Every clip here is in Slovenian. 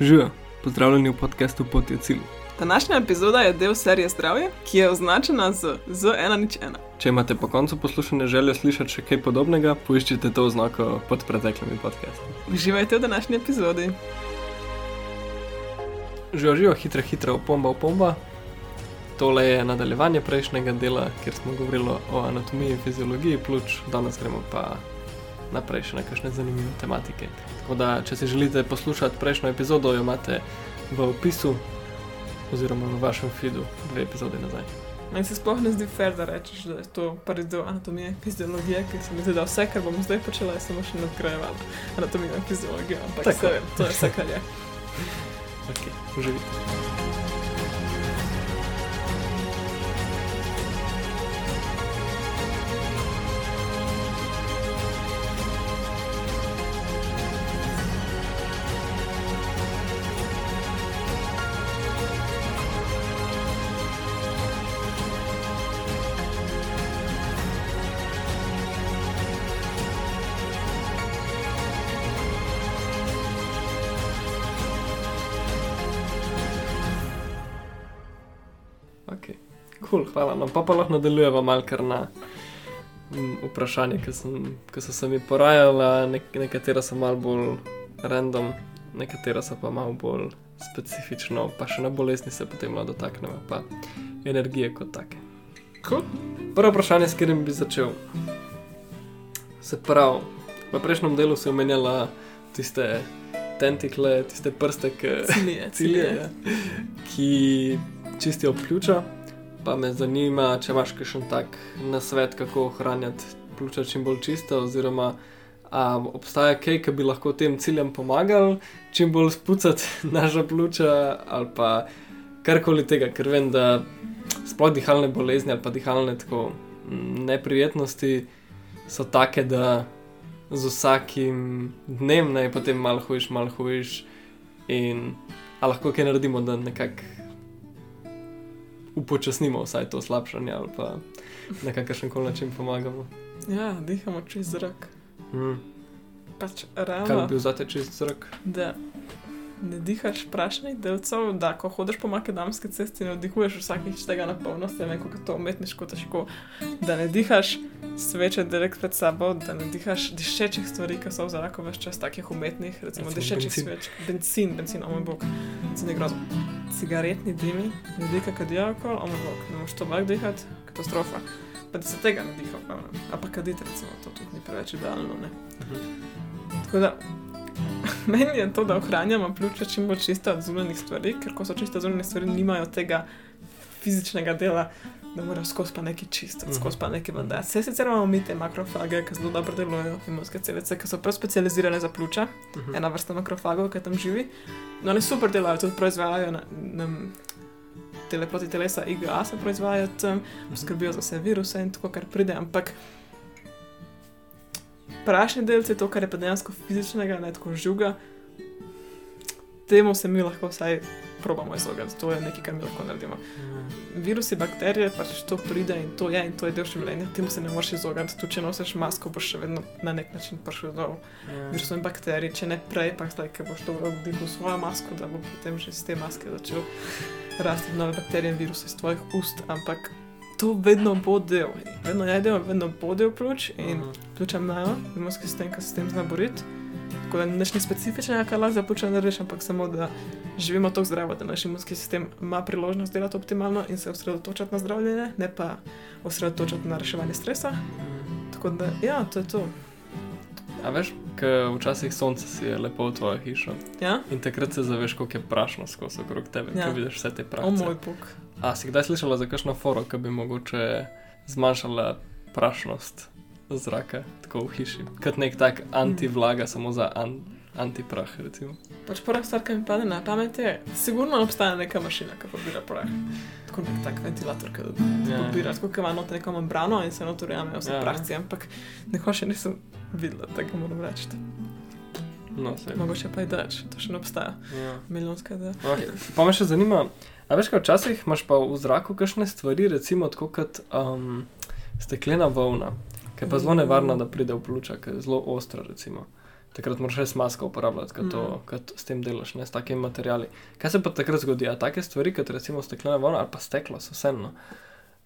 Živijo, pozdravljeni v podkastu Pot je cilj. Današnja epizoda je del serije Zdravje, ki je označena z Z101. Če imate po koncu poslušanja željo slišati še kaj podobnega, poiščite to oznako pod preteklimi podcasti. Uživajte v današnji epizodi. Živijo, živijo, hitra, hitra, opomba, opomba. Tole je nadaljevanje prejšnjega dela, kjer smo govorili o anatomiji in fiziologiji pljuč, danes gremo pa naprej še na kakšne zanimive tematike. Tako da, če si želite poslušati prejšnjo epizodo, jo imate v opisu oziroma v vašem feedu dve epizode nazaj. Meni se sploh ne zdi fair, da rečeš, da je to prvi del anatomije in fiziologije, ker se mi zdi, da vse, kar bom zdaj počela, je samo še nadgrajevala anatomijo in fiziologijo. Ampak Tako. se, to je vse, kar je. Okay, uživite. Hvala. No, pa, pa lahko nadaljujemo malo kar na mm, vprašanje, ki, sem, ki so se mi porajala. Nek, nekatera so malo bolj random, nekatera so pa malo bolj specifično, pa še na bolezni se potem malo dotaknemo, pa energije kot take. Cool. Prvo vprašanje, s katerim bi začel. Se pravi, v prejšnjem delu si omenjala tiste tentikle, tiste prste, ki Cilije, cilje, ja, ki čistijo pljuča. Pa me zanima, če imaš kakšen tak nasvet, kako ohranjati pljuča čim bolj čista, oziroma a obstaja kaj, ki bi lahko tem ciljem pomagal, čim bolj spucati naša pljuča, ali pa karkoli tega, ker vem, da sploh dihalne bolezni ali pa dihalne tako mm, neprijetnosti so take, da z vsakim dnem naj potem malo hojiš, malo hojiš in a lahko kaj naredimo, da nekako upočasnimo vsaj to slabšanje ali pa na kakršen koli način pomagamo. Ja, dihamo čez zrak. Mm. Pač Kaj bi bil zate čist zrak? da ne dihaš prašnih delcev, da ko hodiš po makadamski cesti, ne vdihuješ vsakič tega na polno, se vem, kako to umetniško težko. Da ne dihaš sveče direkt pred sabo, da ne dihaš dišečih stvari, ki so v zraku več čas takih umetnih, recimo Recimo dišečih bencin. sveč. Benzin, benzin, o moj bog, benzin je grozno. Cigaretni dimi, ljudje, ki kadijo alkohol, o moj bog, ne moreš to bak dihati, katastrofa. Pa da se tega ne diha, pa, a pa kaditi, recimo, to tudi ni preveč idealno, ne. Tako da, meni je to, da ohranjamo pljuča čim bolj čista od zunanjih stvari, ker ko so čiste zunanje stvari, nimajo tega fizičnega dela, da morajo skozi pa nekaj čistiti, Mhm. skozi pa nekaj vanda. Vse sicer imamo mi te makrofage, ki zelo dobro delujejo, imunske celice, ki so prav specializirane za pljuča, Mhm. ena vrsta makrofagov, ki tam živi. No, oni super delajo, tudi proizvajajo na, na tele proti telesa, IGA se proizvajajo tam, skrbijo za vse viruse in tako, kar pride, ampak prašni delci, to, kar je pa dejansko fizičnega, ne tako žuga, temu se mi lahko vsaj probamo izogniti, to je nekaj, kar mi lahko naredimo. Virusi, bakterije, pač to pride in to je in to je del življenja, temu se ne moreš izogniti, tudi če nosiš masko, boš še vedno na nek način prišel do virusov in bakterij, če ne prej, pa zdaj, ker boš to vdihal svojo masko, da bo potem že iz te maske začel rasti nove bakterije in viruse iz tvojih ust, ampak to vedno bo del, vedno je del, vedno bo del pljuč in pljuča imajo, sistem, ki se s tem zna boriti. Tako da nič ni specifičnega, kar lahko za pljuča narediš, ampak samo da živimo tako zdravo, da naš imunski sistem ima priložnost delati optimalno in se osredotočati na zdravljenje, ne pa osredotočati na reševanje stresa. Tako da, ja, to je to. A veš, ker včasih sonce si je lepo v tvojo hišo Ja? in takrat se zaveš, koliko je prašno skozi okrog tebe, Ja. ko vidiš vse te O prašne. moj bog. A si kdaj slišala za kakšno foro, ki bi mogoče zmanjšala prašnost zraka tako v hiši? Kot nek tak antivlaga, samo za an, antiprah, recimo. Pač prva stvar, ki mi pade na pamet je, sigurno obstaja neka mašina, ki pobira prah. Tako nek tak ventilator, ki Ja. pobira, tako kot ima noter neko membrano in se noter jamejo vse Ja. ja. prahci, ampak neko še nisem videla, tega moram reči. No. Mogoče pa je dač, to še ne obstaja. Ja. Milijonska ideja. Okay. Pa me še zanima, a veš, kaj včasih imaš pa v zraku kakšne stvari, recimo tako kot um, steklena volna, ki je pa zelo nevarna, da pride v pljuča, ki je zelo ostra, recimo. takrat moraš res masko uporabljati, ko to, Mm. to s tem delaš, ne s takimi materiali. Kaj se pa takrat zgodi? A take stvari, kot recimo steklena voda ali pa steklo, so vseeno.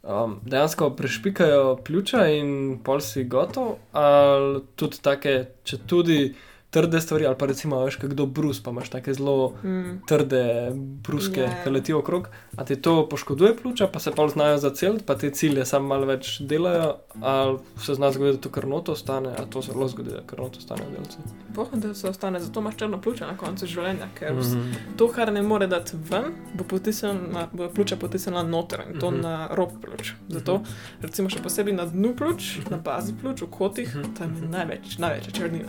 Um, dejansko prešpikajo pljuča in pol si gotov, ali tudi take, če tudi trde stvari, ali pa recimo veš, kdo brus, pa imaš take zelo Mm. trde bruske, yeah. ja. ki letijo okrog, a ti to poškoduje pljuča, pa se pa znajo zaceliti, pa te cilje samo malo več delajo, ali se zna zgoditi, da to krnoto ostane, a to se zelo zgodi, da krnoto ostane v delcu. Pohod, da se ostane, zato imaš črno pljuča na koncu življenja, ker mm -hmm. To, kar ne more dati ven, bo, potisnjena, bo pljuča potisnjena noter in to mm. -hmm. na rob pljuč. Zato, recimo, še posebej na dnu pljuč, na bazi pljuč, v kotih, Mhm. tam je največ, največja črnina.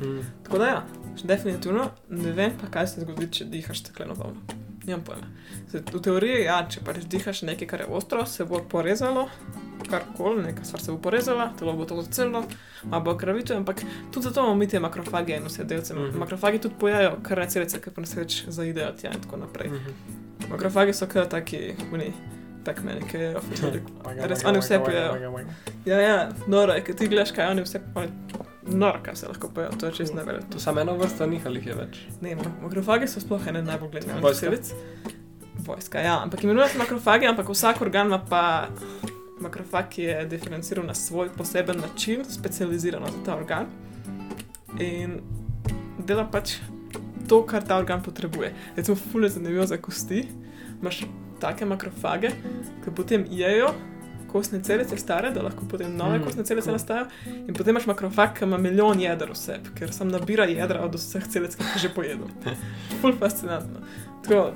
Mhm. Tako da, ja, definitivno ne vem, pa kaj se zgodi, če dihaš stekleno volno. Nimam pojma. Zdaj, V teoriji, ja, če pač dihaš nekaj, kar je ostro, se bo porezalo, karkoli, neka stvar se bo porezala, telo bo to zacelilo, ali bo kravito, ampak tudi zato imamo mi te makrofage in vse delce. Mm. -hmm. Makrofagi tudi pojajo krvne celice, ki pa nas več zaidejo tja in tako naprej. Mm. -hmm. Makrofagi so kar taki, oni, tak meni, ki je veliko. Res, oni vse pojejo. Ja, ja, noro je, ker ti gledaš, kaj oni vse pojejo. Noro, kaj se lahko pojejo, to je čest neverjetno. To samo eno vrsto njih ali jih je več. Ne, mak- makrofagi so sploh ene najbolj gledanih celic. Vojska, ja, ampak imenujejo se makrofagi, ampak vsak organ ima pa makrofag, ki je diferenciran na svoj poseben način, specializirano za ta organ. In dela pač to, kar ta organ potrebuje. Recimo, fulje zanimivo za kosti. Imaš take makrofage, ki potem jejo kostne celice stare, da lahko potem nove Mm, kostne celice cool. nastajajo. In potem imaš makrofag, ki ima milijon jeder vseb, ker sam nabira jedra od vseh celic, ki jih je že pojedel. Ful fascinantno. Tako,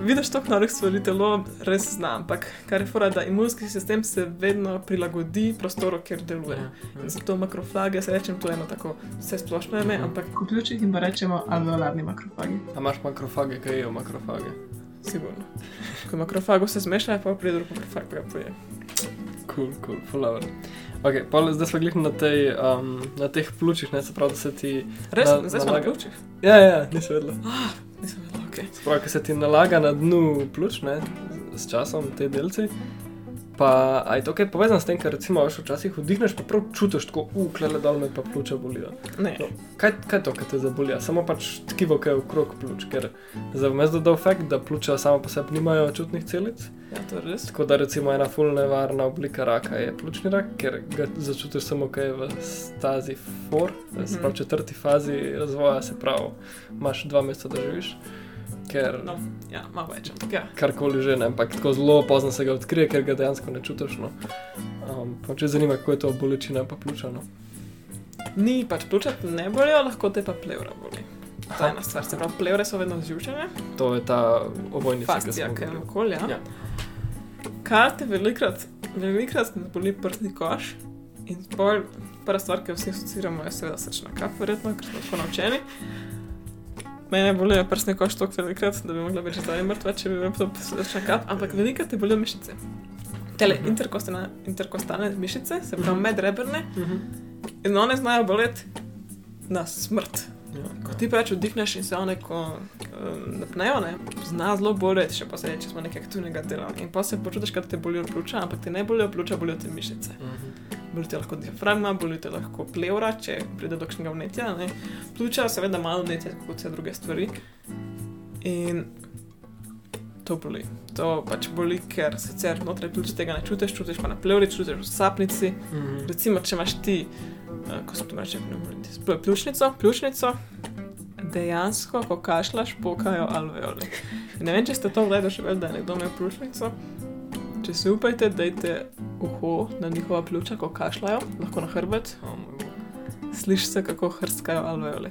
vidiš toliko novih stvari, telo res zna, ampak kar je fora, da imunski sistem se vedno prilagodi prostoru, kjer deluje. In zato makrofage, se rečem, to je eno tako vse splošno ime, Mhm. ampak v ključih jim pa rečemo alveolarni makrofagi. A imaš makrofage, kaj jejo makrofage? Sigurno. Ko makrofago se zmeša, pa pride drug makrofag, pa ga poje. Kul, kul, fulaver. Okay, pol, zdaj smo glih na, tej, um, na teh pljučih, ne se pravi, da se ti. Res, Na- zdaj smo na nalaga- ključih. Ja, ja, nisem vedela. Nisem vedela, ok. Spravi, ki se ti nalaga na dnu pljuč, ne, s časom te delci. Pa aj to, kaj je povezano s tem, ker recimo veš, včasih vdihneš, pa prav čutiš tako, uklele dol me pa pljuča bolijo. Ne, No, kaj, kaj je to, kaj te zabolija? Samo pač tkivo, ki je okrog pljuč, ker za vmes dodal fakt, da pljuča samo po sebi nimajo čutnih celic. ja, to je res. Tako da recimo ena full nevarna oblika raka je pljučni rak, ker ga začutiš samo, ko je v stazi 4, mm -hmm. se Mhm. pravi četrti fazi razvoja, se pravi, imaš dva meseca, da živiš. Ker No, ja, malo več, ja. karkoli že, ne, ampak tako zelo pozno se ga odkrije, ker ga dejansko ne čutiš. No. Um, pa če zanima, kako je to bolečina, pa pljuča. No. Ni pač pljuča te ne bolijo, lahko te pa plevra boli. To je ena stvar, se pravi, plevre so vedno zjučene, To je ta ovojnica, ki govorili. okoli, ja. Ja. Kar te velikrat, velikrat boli prsni koš in pol, prva stvar, ki jo vsi asociiramo, je seveda srčna kap, verjetno, ker smo tako naučeni. Mene bolijo prsni koš toliko velikrat, da bi mogla biti zdaj mrtva, če bi bil to kap, ampak velikrat te bolijo mišice. Tele Mhm. interkostalne, interkostalne mišice, se pravi medreberne, Mhm. in one znajo boleti na smrt. Ja. Ko ti preveč vdihneš in se one ko um, napnejo, ne, zna zelo boleti, še posebej, če smo nekaj aktivnega dela. In pa se počutiš, da te bolijo pljuča, ampak te ne bolijo pljuča, bolijo te mišice. Mhm. Boli te lahko diafragma, boli te lahko plevra, če pride do kakšnega vnetja. Ne. Pljuča, seveda, malo vnetja, kot vse druge stvari. In to boli. To pač boli, ker sicer znotraj pljuč tega ne čutiš, čutiš pa na plevri, čutiš v sapnici. Mhm. Recimo, če imaš ti, uh, ko se to reče, pneumonitis, pl- pljučnico, pljučnico, dejansko, ko kašljaš, pokajo alveoli. Ne vem, če ste to gledali, že vedeli, da je nekdo imel pljučnico. Če si upajte, dajte uho na njihova pljuča, ko kašljajo, lahko na hrbet, O moj bog. slišiš se, kako hrskajo alveoli.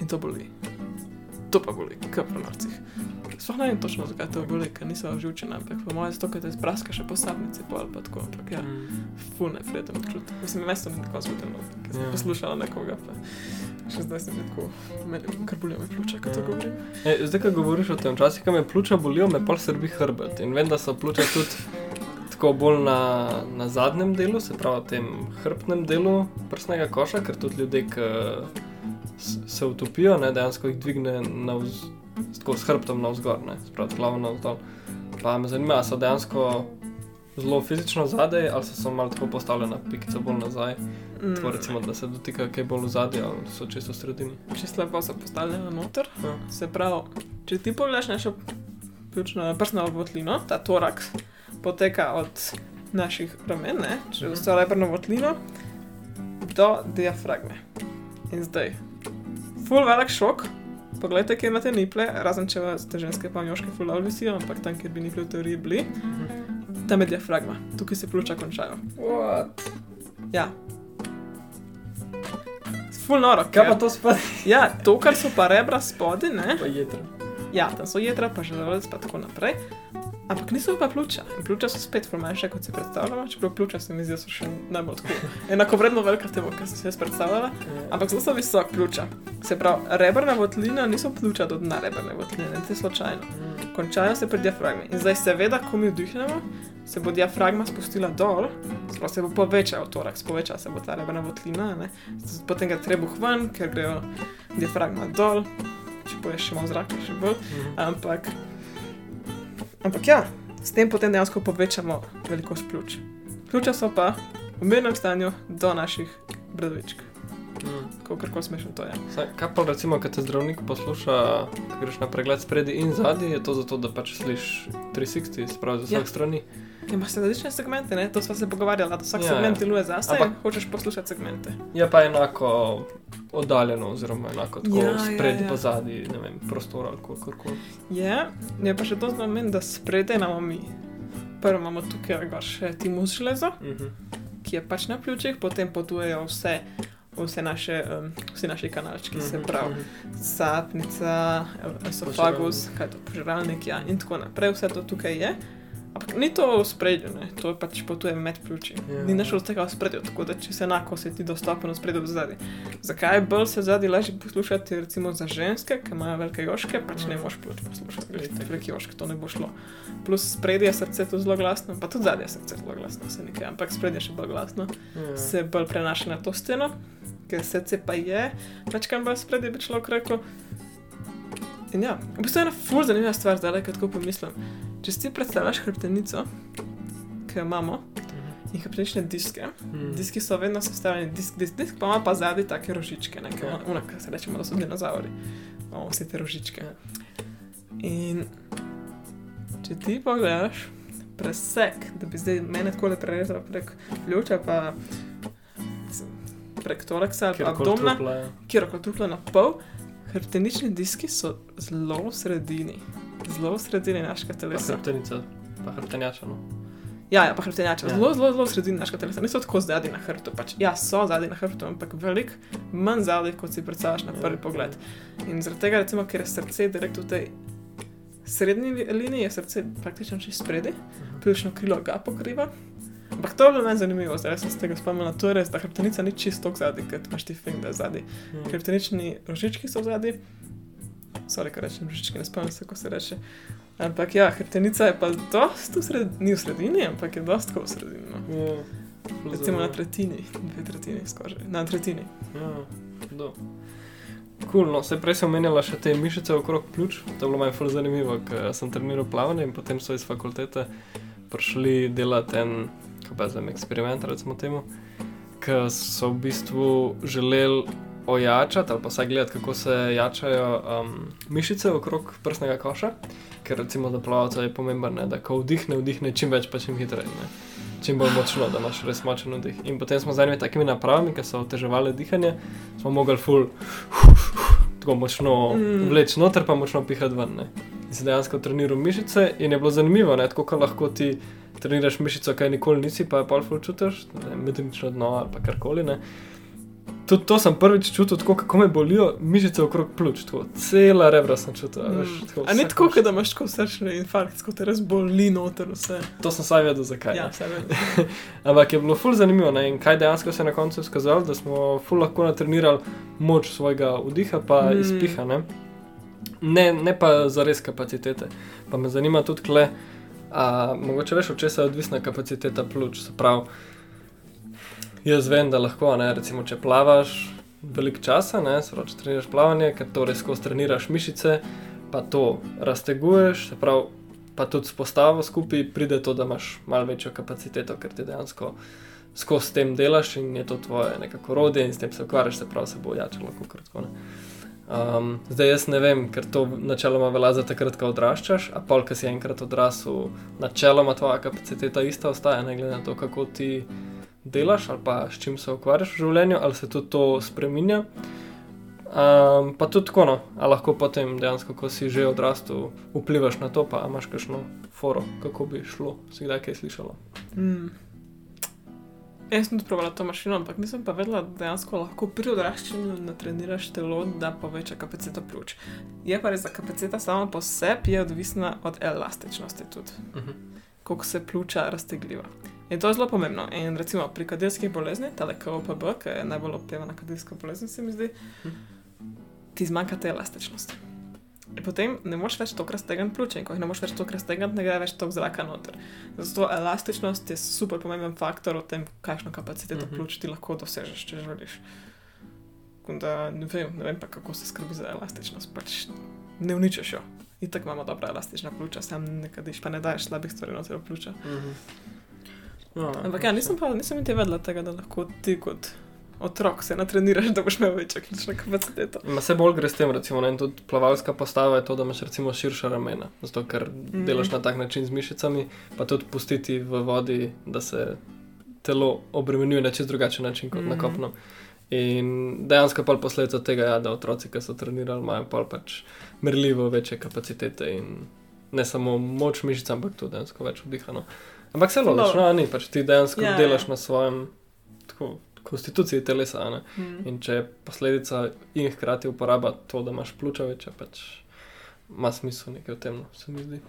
In to boli. To pa boli, kot pri norcih. Sploh ne vem točno, zakaj to boli, ker niso živčene, ampak po mojem zato, ker te spraska še po sapnici, pol ali pa tako. Ampak ja, Mhm. ful neprijeten občutek. Mislim, mesto ni tako zgodilo, ker sem Ja. yeah. poslušala nekoga, pa še zdaj sem tako, kar bolijo me pljuča, ko to Ja. govorim. E, zdaj, ko govoriš o tem, včasih, ko me pljuča bolijo, me pol srbi hrbet. In vem, da so pljuča tudi tako bolj na, na zadnjem delu, se pravi, tem hrbtnem delu prsnega koša, ker tudi ljudje, ki se utopijo, ne, dejansko jih dvigne navz, tako s hrbtom navzgor, ne, se pravi, glavo navzdol. Pa me zanima, so dejansko zelo fizično zadaj, ali so samo malo tako postavljena pikica bolj nazaj. Mm, Tako recimo, da se dotika kaj bolj v zadju, ali so čisto v sredini. Čisto lepo so postavljene noter. Ja. Se pravi, če ti pogledaš našo ključno prsno votlino, ta toraks poteka od naših ramen, ne, čez Mhm. vso rebrno votlino do diafragme. In zdaj, full velik šok. Poglejte, kje imate niple, razen če ste ženske, pa moške dobro visijo, ampak tam, kjer bi niple v teoriji bili, tam je diafragma, tukaj se pljuča končajo. What? Ja. Full noro. Kaj pa to spadi? Ja, to, kar so pa rebra spodaj, ne? Pa jedra. Ja, tam so jedra, pa želodec, pa tako naprej. Ampak niso pa pljuča. In pljuča so spet ful manjša, kot si predstavljala, čeprav pljuča se mi zdi, da so še najbolj tako. Enako vredno velika temo, kar sem si jaz predstavljala, ampak zelo so visok pljuča. Se pravi, rebrna votlina niso pljuča do dna rebrne votline, ne te slučajno. Končajo se pri diafragmi. In zdaj, seveda, ko mi vdihnemo, se bo diafragma spustila dol, sploh se bo povečal toraks, poveča se bo ta rebrna votlina, ne? Potem ga trebuh ven, ker grejo diafragma dol, če poješ še malo zraka, še bolj. Ampak, ampak ja, s tem potem dejansko povečamo velikost pljuč. Pljuča so pa v mirnem stanju do naših bradavičk. Kako kar smešno to je. Saj, kaj pa recimo, kad te zdravnik posluša, ko greš na pregled spredi in zadnji, je to zato, da pač slišiš 360, spravi z vseh Ja. strani. Imaš različne segmente, ne? to smo se pogovarjali, da vsak Ja, ja, segment ja. deluje zase Ampak- hočeš poslušati segmente. Je pa enako oddaljeno, oziroma enako tako Ja, ja, ja, spredi, ja. pa zadnji, ne vem, prostor ali kakorkoli. Je, je pa še to znamen, da spredaj imamo mi. Prvo imamo tukaj gor še timus železo, Mhm. ki je pač na pljučih, potem potujejo vse, vse naše, um, vsi naši kanalčki, se Mhm, pravi. mhm. sapnica, esofagus, kaj to požiralnik, ja, in tako naprej, vse to tukaj je. Ampak ni to v spredju, ne? to je pač potuje med pljuči. Ja. Ni našel tega v spredju, tako da če se enako se ti dostopa v spredju v zadnji. Zakaj bolj se zadnji lažje poslušati, recimo za ženske, ki imajo velike joške, pač ne moš pljuč poslušati, Itak. ti velike joške, to ne bo šlo. Plus spredje je srce tu zelo glasno, pa tudi zadnje je srce zelo glasno, se nekaj, ampak spredje je še bolj glasno Ja. se bolj prenaša na to steno, ker srce pa je, večkrat bolj spredje bi človek rekel. In ja, v bistvu je ena fur zanimiva stvar, zdaj, ko tako pomislim. Če si predstavljaš hrbtenico, ki jo imamo, in hrbtenične diske, Mhm. diski so vedno sestavljeni, disk, disk, disk pa ima pa zadnji take rožičke, ne, ki Ja. ja. ki se rečemo, da so dinozauri. Imamo vse te rožičke. Ja. In če ti pogledaš presek, da bi zdaj mene tako le prerezal prek pljuča, pa prek toraksa ali abdomna, je. kjerkoli trupla na pol, hrbtenični diski so zelo v sredini. Zelo v sredini našega Pa telesa. hrbtenica, pa hrbtenjača. No. Ja, ja, pa hrbtenjača. Ja. Zelo, zelo, zelo v sredini našega telesa. Niso tako zadnji na hrbtu. Pač, ja, so zadnji na hrbtu, ampak veliko manj zadnji, kot si predstavljaš na Ja. prvi pogled. In zaradi tega, recimo, ker je srce direkt v tej srednji li- liniji, je srce praktično čez spredi, pljučno krilo ga pokriva. Ampak to je bilo najzanimivo, zdaj sem se tega spomnila. To je res, da hrbtenica ni čisto zadnji, ker imaš ti fing, da je zadnji. Mhm. Hrbtenični rožički so zadnji. Sorry, ko rečem rožički, ne spomnim se, kako se reče. Ampak ja, hrbtenica je pa dost v sredini, ni v sredini, ampak je dost tako v sredini. No. Ja. Recimo na tretjini, dve tretjini skoraj, na tretjini. Ja, do. Cool, no, se prej sem omenjala še te mišice okrog pljuč, to je bilo meni ful zanimivo, ker sem treniral plavanje in potem so iz fakultete prišli delati en, kako pa zdaj, eksperiment, recimo temu, ker so v bistvu želeli ojačati ali pa vsaj gledati, kako se jačajo um, mišice okrog prsnega koša, ker recimo za plavalca je pomembno, ne, da ko vdihne, vdihne čim več, pa čim hitreje. ne. Čim bolj močno, da imaš res močen vdih. In potem smo z enimi takimi napravami, ki so oteževali dihanje, smo mogli ful tako močno Mm. vleči noter, pa močno pihati ven. Ne. In si dejansko treniral mišice in je bilo zanimivo, ne, tako kot lahko ti treniraš mišico, kaj nikoli nisi, pa je pol ful čutiš, medenično dno ali pa karkoli. Ne. Tudi to sem prvič čutil, tako kako me bolijo mišice okrog pljuč, tako cela rebra sem čutil. a Veš, Mm. tako, A vsak tako, kot da imaš tako srčni infarkt, ko te res boli noter vse. To sem saj vedel, zakaj. Ja, ne. vse vem. Ampak je bilo ful zanimivo ne? in kaj dejansko se je na koncu izkazalo, da smo ful lahko natrenirali moč svojega vdiha pa Mm. mm. izpiha. Ne? Ne, ne pa za res kapacitete. Pa me zanima tudi, kle, a, mogoče veš, od česa je odvisna kapaciteta pljuč. Se pravi, jaz vem, da lahko, ne, recimo, če plavaš veliko časa, ne, se pravi, če treniraš plavanje, ker to res skozi treniraš mišice, pa to razteguješ, se pravi, pa tudi s postavo skupaj pride to, da imaš malo večjo kapaciteto, ker ti dejansko skozi tem delaš in je to tvoje nekako rodje in s tem se ukvarjaš, se pravi, se bo ojačalo, kot kratko. Um, zdaj jaz ne vem, ker to načeloma velja za takrat, ko odraščaš, a pol, ki si enkrat odrasel, načeloma tvoja kapaciteta ista ostaja, ne glede na to, kako ti delaš ali pa s čim se ukvarjaš v življenju, ali se tudi to spremenja. Um, pa tudi tako, no, ali lahko potem dejansko, ko si že odrastel, vplivaš na to, pa imaš kakšno foro, kako bi šlo, si kdaj kaj slišala. Mm. Jaz sem tudi provala to mašino, ampak nisem pa vedela, da dejansko lahko pri odraščanju natreniraš telo, da poveča kapaciteto pljuč. Je pa res, da kapaciteta sama po sebi je odvisna od elastičnosti tudi, Uh -huh. koliko se pljuča raztegljiva. In to je zelo pomembno. In recimo pri kadilskih boleznih, tale KOPB, ki je najbolj opevana kadilska bolezen, se mi zdi, ti zmanjka te elastičnosti. In potem ne moreš več tokrat stegniti pljuča, in ko jih ne moreš več tokrat stegniti, ne gre več tok zraka noter. Zato elastičnost je super pomemben faktor v tem, kakšno kapaciteto Mhm. pljuč ti lahko dosežeš, če želiš. Da, ne, vem, ne vem pa, kako se skrbi za elastičnost. Pač ne uničiš jo. In tako imamo dobra elastična pljuča, sam nekaj diš, pa ne daješ slabih stvari noter v pljuča. Uh -huh. No, Ampak ja, nisem pa nisem niti vedela tega, da lahko ti kot otrok se natreniraš, da boš imel večjo ključno kapaciteto. Ma se bolj gre s tem, recimo, ne, in tudi plavalska postava je to, da imaš recimo širša ramena, zato ker mm. delaš na tak način z mišicami, pa tudi pustiti v vodi, da se telo obremenjuje na čist drugačen način kot mm. na Mhm. kopno. In dejansko je pa posledica tega, ja, da otroci, ki so trenirali, imajo pol pač merljivo večje kapacitete in ne samo moč mišic, ampak tudi dejansko več vdihano. Ampak se logično, a ni, pač ti dejansko Ja, ja, ja. delaš na svojem tako, konstituciji telesa, ne. Mm. In če je posledica in hkrati uporaba to, da imaš pljuča večja, pač ima smisel nekaj v tem, no, se mi zdi.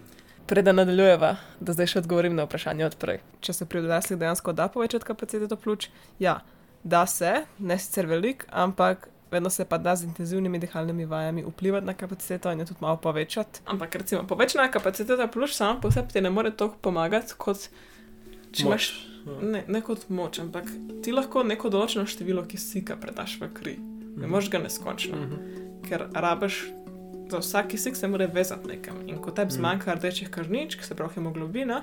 Preden nadaljujeva, da zdaj še odgovorim na vprašanje odprej. Če se pri odraslih dejansko da povečati kapaciteto pljuč, ja, da se, ne sicer velik, ampak vedno se pa da z intenzivnimi dihalnimi vajami vplivati na kapaciteto in jo tudi malo povečati. Ampak recimo, povečana kapaciteta pljuč sama po sebi ti ne more toliko pomagati, kot če imaš ja. ne, ne kot moč, ampak ti lahko neko določeno število kisika predaš v kri. Ne moreš ga neskončno. Mhm. ker rabiš za vsak kisik se mora vezati nekam. In ko tebi Mm. zmanjka rdečih krvničk, se pravi hemoglobina,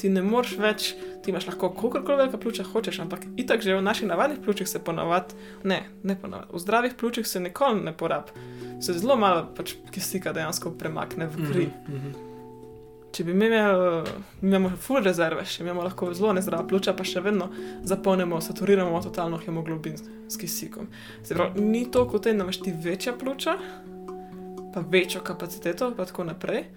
ti ne moreš več, ti imaš lahko kakorkoli velika pljuča hočeš, ampak itak že v naših navadnih pljučih se ponavadi, ne, ne ponavadi, v zdravih pljučih se nikoli ne porabi. Se zelo malo pač kisika dejansko premakne v kri. Mhm, mhm. Če bi mi imeli, imamo full rezerve, še imamo lahko zelo nezdrava pljuča, pa še vedno zapolnimo, saturiramo totalno hemoglobin s kisikom. Se pravi, ni to kot da imaš ti večja pljuča, pa večjo kapaciteto, pa tako naprej,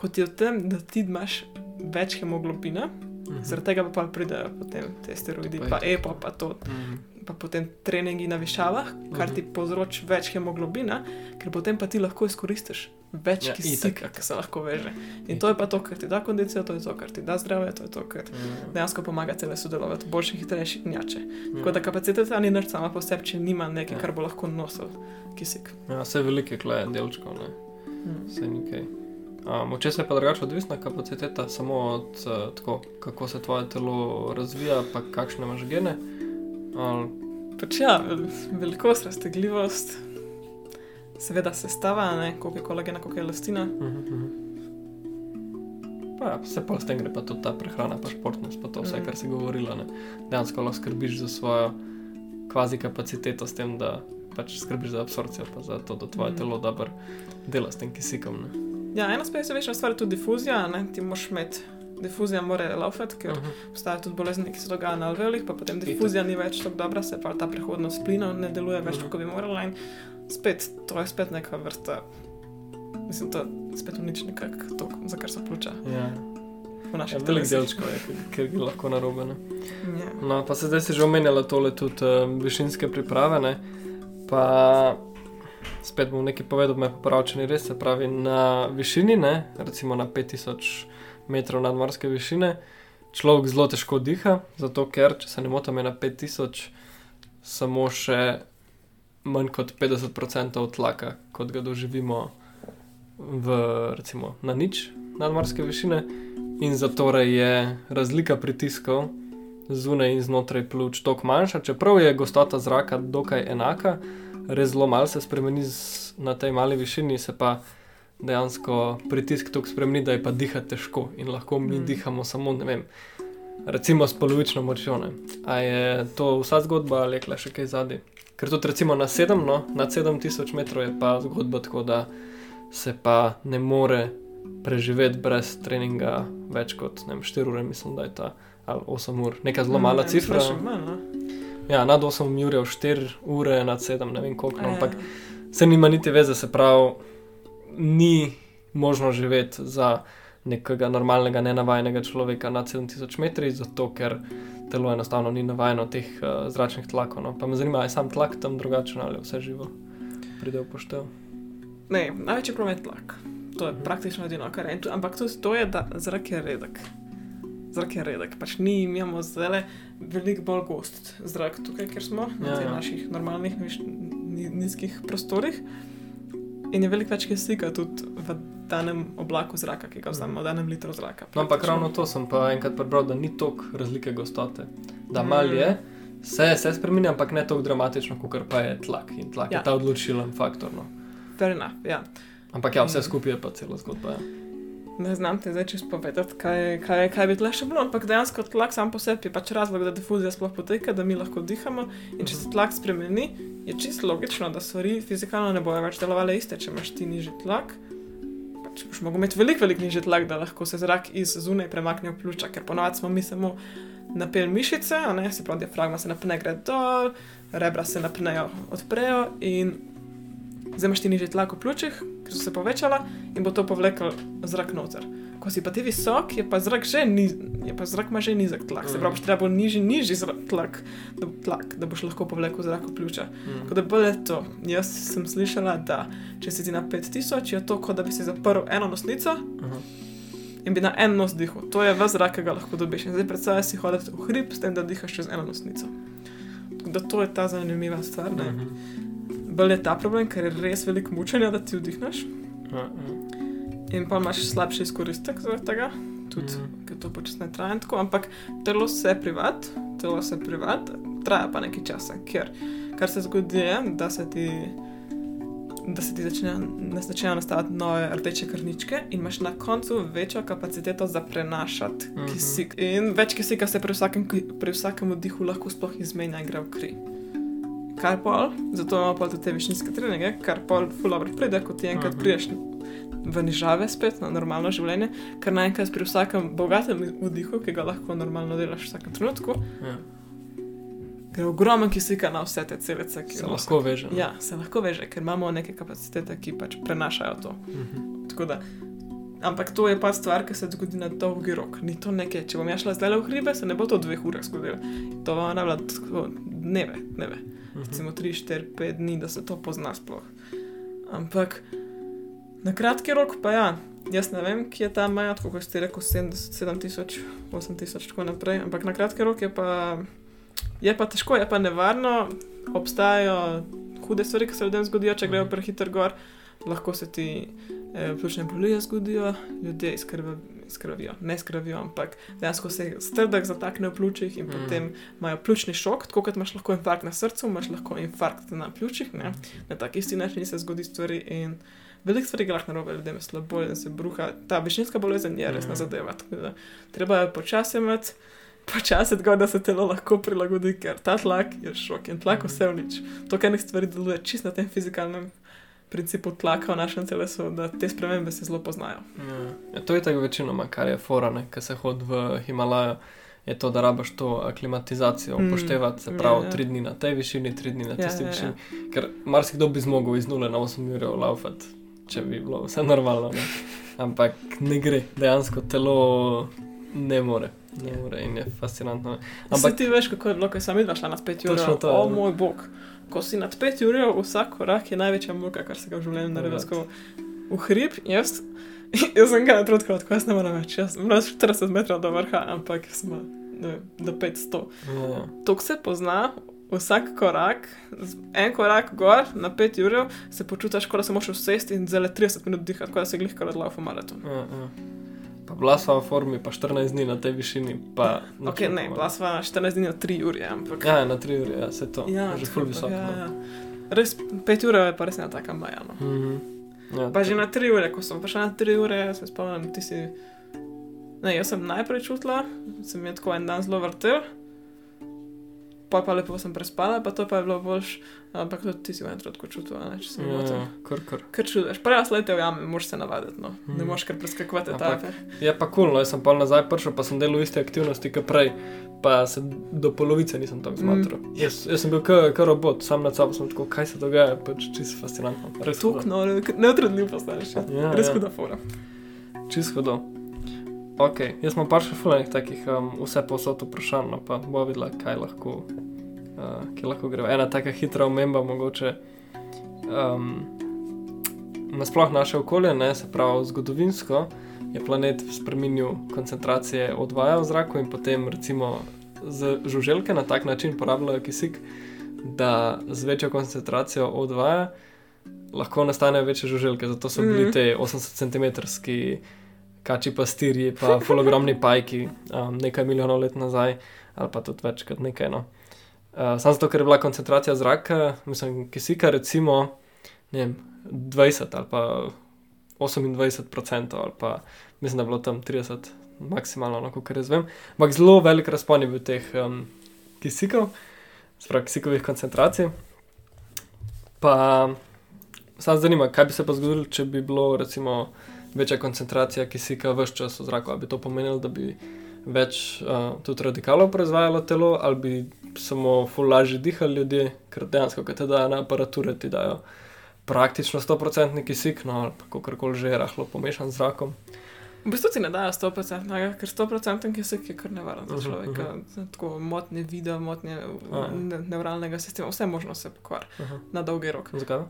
kot je v tem, da ti imaš več hemoglobina, Mhm. zaradi tega pa pol pridejo potem te steroidi, Pa pa EPO, pa to, Mhm. pa potem treningi na višavah, kar Mhm. ti povzroči več hemoglobina, ker potem pa ti lahko izkoristiš več Ja, kisika, itak. ki se lahko veže. In to je pa to, kar ti da kondicijo, to je to, kar ti da zdravje, to je to, kar Mhm. dejansko pomaga telesu delovati boljše, hitrejše in jače. Tako Ja. da kapaciteta ni nič sama po sebi, če nima nekaj, Ja. kar bo lahko nosil kisik. Ja, vse velike kleje delčkov, ne, Hmm. vse nekaj. Um, če se pa drugače odvisna kapaciteta, samo od uh, tako, kako se tvoje telo razvija, pa kakšne imaš gene. Ali, Pač ja, vel- velikost, raztegljivost, seveda sestava, ne, koliko je kolagena, koliko je elastina. Mhm, mhm. Pa ja, vse pa s tem gre pa tudi ta prehrana, pa športnost, pa to vse, Mhm. kar si govorila. Ne. Dejansko lahko skrbiš za svojo kvazi kapaciteto s tem, da pač skrbiš za absorpcijo, pa za to, da tvoje Mhm. telo dobro dela s tem kisikom. Ne. Ja, ena specifična stvar je tudi difuzija, ne, ti moraš imeti. Difuzija mora laufati, ker Mhm. obstajajo tudi bolezni, ki se dogajajo na alveolih, pa potem difuzija ni več tako dobra, se pa ta prehodnost plinov ne deluje več, Mhm. kot bi morala. In spet, to je spet neka vrsta, mislim, to spet uniči nekako to, za kar so pljuča Ja. v naših Ja, velik delčkov je, ker- je lahko narobe. Ne. Ja. No, pa se zdaj si že omenjala tole tudi uh, višinske priprave. Ne? Pa spet bom nekaj povedal, me popravi, če ni res. Se pravi, na višini, ne? recimo na 5000 metrov nadmorske višine, človek zelo težko diha, zato ker, če se ne motim, je na 5000 samo še manj kot 50% tlaka, kot ga doživimo v, recimo, na nič nadmorske višine. In zato je razlika pritiskov zunaj in znotraj pljuč toliko manjša, čeprav je gostota zraka dokaj enaka, res zelo malo se spremeni z, na tej mali višini, se pa dejansko pritisk tako spremeni, da je pa dihati težko in lahko mi mm. dihamo samo, ne vem, recimo s polovično močjo. Ne. A je to vsa zgodba ali je še kaj zadnji? Ker tudi recimo na 7, no, nad 7000 metrov je pa zgodba tako, da se pa ne more preživeti brez treninga več kot vem, 4 ure, mislim, da je ta ali 8 ur, neka zelo mala Ne, cifra. še manj, no. Ja, nad 8 ur je 4 ure, nad 7, ne vem koliko, no, Ja. ampak se nima niti veze, se pravi, ni možno živeti za nekega normalnega, nenavajnega človeka nad 7000 metri, zato ker telo enostavno ni navajeno teh uh, zračnih tlakov. No. Pa me zanima, ali je sam tlak tam drugačen ali vse živo pride v poštev. Ne, največji problem je tlak. To je praktično edino, kar je. Ampak tudi to je, da zrak je redek. Zrak je redek, pač ni, imamo zdaj veliko bolj gost zrak tukaj, ker smo na Ja, teh ja. naših normalnih, viš, ni, nizkih prostorih. In je veliko več kisika tudi v danem oblaku zraka, ki ga vzamemo, v danem litru zraka. No, ampak ravno to sem pa enkrat prebral, da ni toliko razlike gostote. Da Mm. mal je, se, se spremenja, ampak ne tako dramatično, kot pa je tlak. In tlak ja. Je ta odločilen faktor. No. Fair enough, ja. Ampak ja, vse skupaj je pa cela zgodba. Ja. Ne znam te zdaj čisto povedati, kaj, kaj, kaj bi tle še bilo, ampak dejansko tlak sam po sebi je pač razlog, da difuzija sploh poteka, da mi lahko dihamo. In če se tlak spremeni, je čisto logično, da stvari fizikalno ne bojo več delovale iste. Če imaš ti nižji tlak, pač boš mogel imeti veliko, veliko nižji tlak, da lahko se zrak iz zunaj premakne v pljuča, ker ponovadi smo mi samo napel mišice, ne, se pravi, diafragma se napne, gre dol, rebra se napnejo, odprejo in zdaj imaš ti nižji tlak v pljučih, so se povečala in bo to povlekel zrak noter. Ko si pa ti visok, je pa zrak že niz, je pa zrak ima že nizek tlak, se pravi, boš treba bolj nižji, nižji zrak, tlak, da, tlak, da boš lahko povlekel zrak v pljuča. Mm. Tako da bolje to. Jaz sem slišala, da če si ti na 5000, je to kot da bi si zaprl eno nosnico Aha. in bi na en nos dihal. To je ves zrak, ki ga lahko dobiš. In zdaj predstavljaj si hoditi v hrib, s tem, da dihaš čez eno nosnico. Tako da to je ta zanimiva stvar. Ne? Mhm. Bolj je ta problem, ker je res veliko mučenja, da ti vdihneš. Ja, ja. In pa imaš slabši izkoristek zaradi tega, tudi mm. ker to pač ne traja tako, ampak telo se privat, telo se privat, traja pa nekaj časa, ker kar se zgodi je, da se ti. Da se ti začnejo, ne začnejo nastaviti nove rdeče krvničke, in imaš na koncu večjo kapaciteto za prenašati Mhm. mhm. kisik. In več kisika se pri vsakem, pri vsakem vdihu lahko sploh izmenja in gre v kri. Kar pol, zato imamo pol tudi te višinske treninge, kar pol ful dobro pride, ko ti enkrat prideš v nižave spet na normalno življenje, ker naenkrat pri vsakem bogatem vdihu, ki ga lahko normalno delaš v vsakem trenutku, Ja. gre ogromno kisika na vse te celice, ki Se lahko veže. no. Ja, se lahko veže, ker imamo neke kapacitete, ki pač prenašajo to. Mhm. Tako Da, ampak to je pa stvar, ki se zgodi na dolgi rok. Ni to nekaj, če bom jaz šla zdaj v hribe, se ne bo to v dveh urah zgodilo. To bo navla tako dneve, dneve. Mhm. Recimo 3, 4, 5 dni, da se to pozna sploh. Ampak na kratki rok pa ja. Jaz ne vem, kje je ta meja, tako kot ste rekel, 7000, 8000, tako naprej. Ampak na kratki rok je pa, je pa težko, je pa nevarno. Obstajajo hude stvari, ki se ljudem zgodijo, če grejo prehiter gor. Lahko se ti eh, pljučne bolije zgodijo, ljudje izkrv- izkrvijo, ne skrvijo, ampak dejansko se strdek zatakne v pljučih in Mm. mm. potem imajo pljučni šok, tako kot imaš lahko infarkt na srcu, imaš lahko infarkt na pljučih. Ne? Na tak isti način se zgodi stvari in veliko stvari gre narobe, ljudem je slabo in se bruha. Ta višinska bolezen je resna Mhm. zadeva. tako da Treba je počasi imeti. Počasi je da se telo lahko prilagodi, ker ta tlak je šok in tlak Mhm. vse v nič. To, kar nek stvari deluje čisto na tem fizikalnem principu tlaka v našem telesu, da te spremembe se zelo poznajo. Ja. Ja, to je tako večinoma, kar je fora, ki se hodi v Himalajo. Je to, da rabaš to aklimatizacijo Mm, upoštevati, se ja, pravi, ja. tri dni na tej višini, tri dni na Ja, tisti ja, ja. višini. Ker marsikdo bi zmogel iz 0 na 8 ur laufati, če bi bilo vse normalno. Ne? Ampak ne gre, dejansko telo ne more. Ne more in je fascinantno. Ampak Ampak ti veš, kako je bilo, ko sem videla šla na 5 ur. Točno to, O ja. moj bog. Ko si nad 5 ur, vsak korak je največja muka, kar se ga v življenju naredi. Sko V hrib, jaz, jaz sem ga na trenutku, tako jaz ne morem več. Jaz sem 40 metrov do vrha, ampak ne vem, do 500. ja, To se pozna. Vsak korak, en korak gor na 5 ur, se počutiš, kot da se moraš usesti in zelo 30 minut dihati, kot da se glih kar odlaufa maraton. ja, ja. Bila sva v formi, pa 14 dni na tej višini. Pa Ok, nič ne, bila sva na 14 dni na 3 ure, ampak. Ja, na 3 ure, ja, se to. Ja, že ful visoko. Ja, no. ja. Res 5 ur je pa res ena taka maja. No. Mhm. Ja, Pa že na tri ure, ko sem prišla na tri ure, se spomnim, ti si. Ne, jaz sem najprej čutila, sem je tako en dan zelo vrtel, pa pa lepo sem prespala, pa to pa je bilo boljš, ampak tudi ti si v enem trenutku čutila, ne, če sem ja, motil. ja, kar, kar. Ker čudeš, prva slejte v jame, moraš se navaditi, no. Ne Mhm. moreš kar preskakovati etape. Je pa kul, cool, no, jaz sem pa nazaj prišel, pa sem delal iste aktivnosti kot prej, pa se do polovice nisem tako Mm. zmatral. Mm. Jaz, jaz sem bil kot robot, sam nad sabo sem tako, kaj se dogaja, pač čisto fascinantno. Res hudo. no, neutrodljiv postaneš. Ja, Res ja. huda fora. Čisto hudo. Ok, jaz imam pa še fulanih takih um, vse posod vprašanj, no pa bo videla, kaj lahko, uh, ki lahko gre. Ena taka hitra omemba, mogoče um, nasploh naše okolje, ne, se pravi zgodovinsko, je planet spremenil koncentracije odvaja v zraku in potem recimo z žuželke na tak način porabljajo kisik, da z večjo koncentracijo odvaja lahko nastanejo večje žuželke, zato so bili Mhm. te 80 cm kači pastirji, pa fulogromni pajki, um, nekaj milijonov let nazaj, ali pa tudi več kot nekaj. No. Uh, Samo zato, ker je bila koncentracija zraka, mislim, kisika, recimo vem, 20 ali pa 28 procent, ali pa mislim, da je bilo tam 30 maksimalno, no, kot jaz vem. Ampak zelo velik razpon je bil teh um, kisikov, sprav kisikovih koncentracij. Pa sam zanima, kaj bi se pa zgodilo, če bi bilo recimo večja koncentracija kisika v vse čas v zraku. Ali bi to pomenilo, da bi več uh, tudi radikalov proizvajalo telo, ali bi samo ful lažje dihali ljudje, ker dejansko, kaj te dajo na aparature, ti dajo praktično 100% kisik, no ali pa kakorkoli že rahlo pomešan z zrakom. V bistvu ti ne dajo 100%, ne, ker 100% kisik je kar nevaren za Mhm, človeka. Tako motnje vida, motnje A. ne, nevralnega sistema, vse možno se pokvari Aha. na dolgi rok. Zakaj?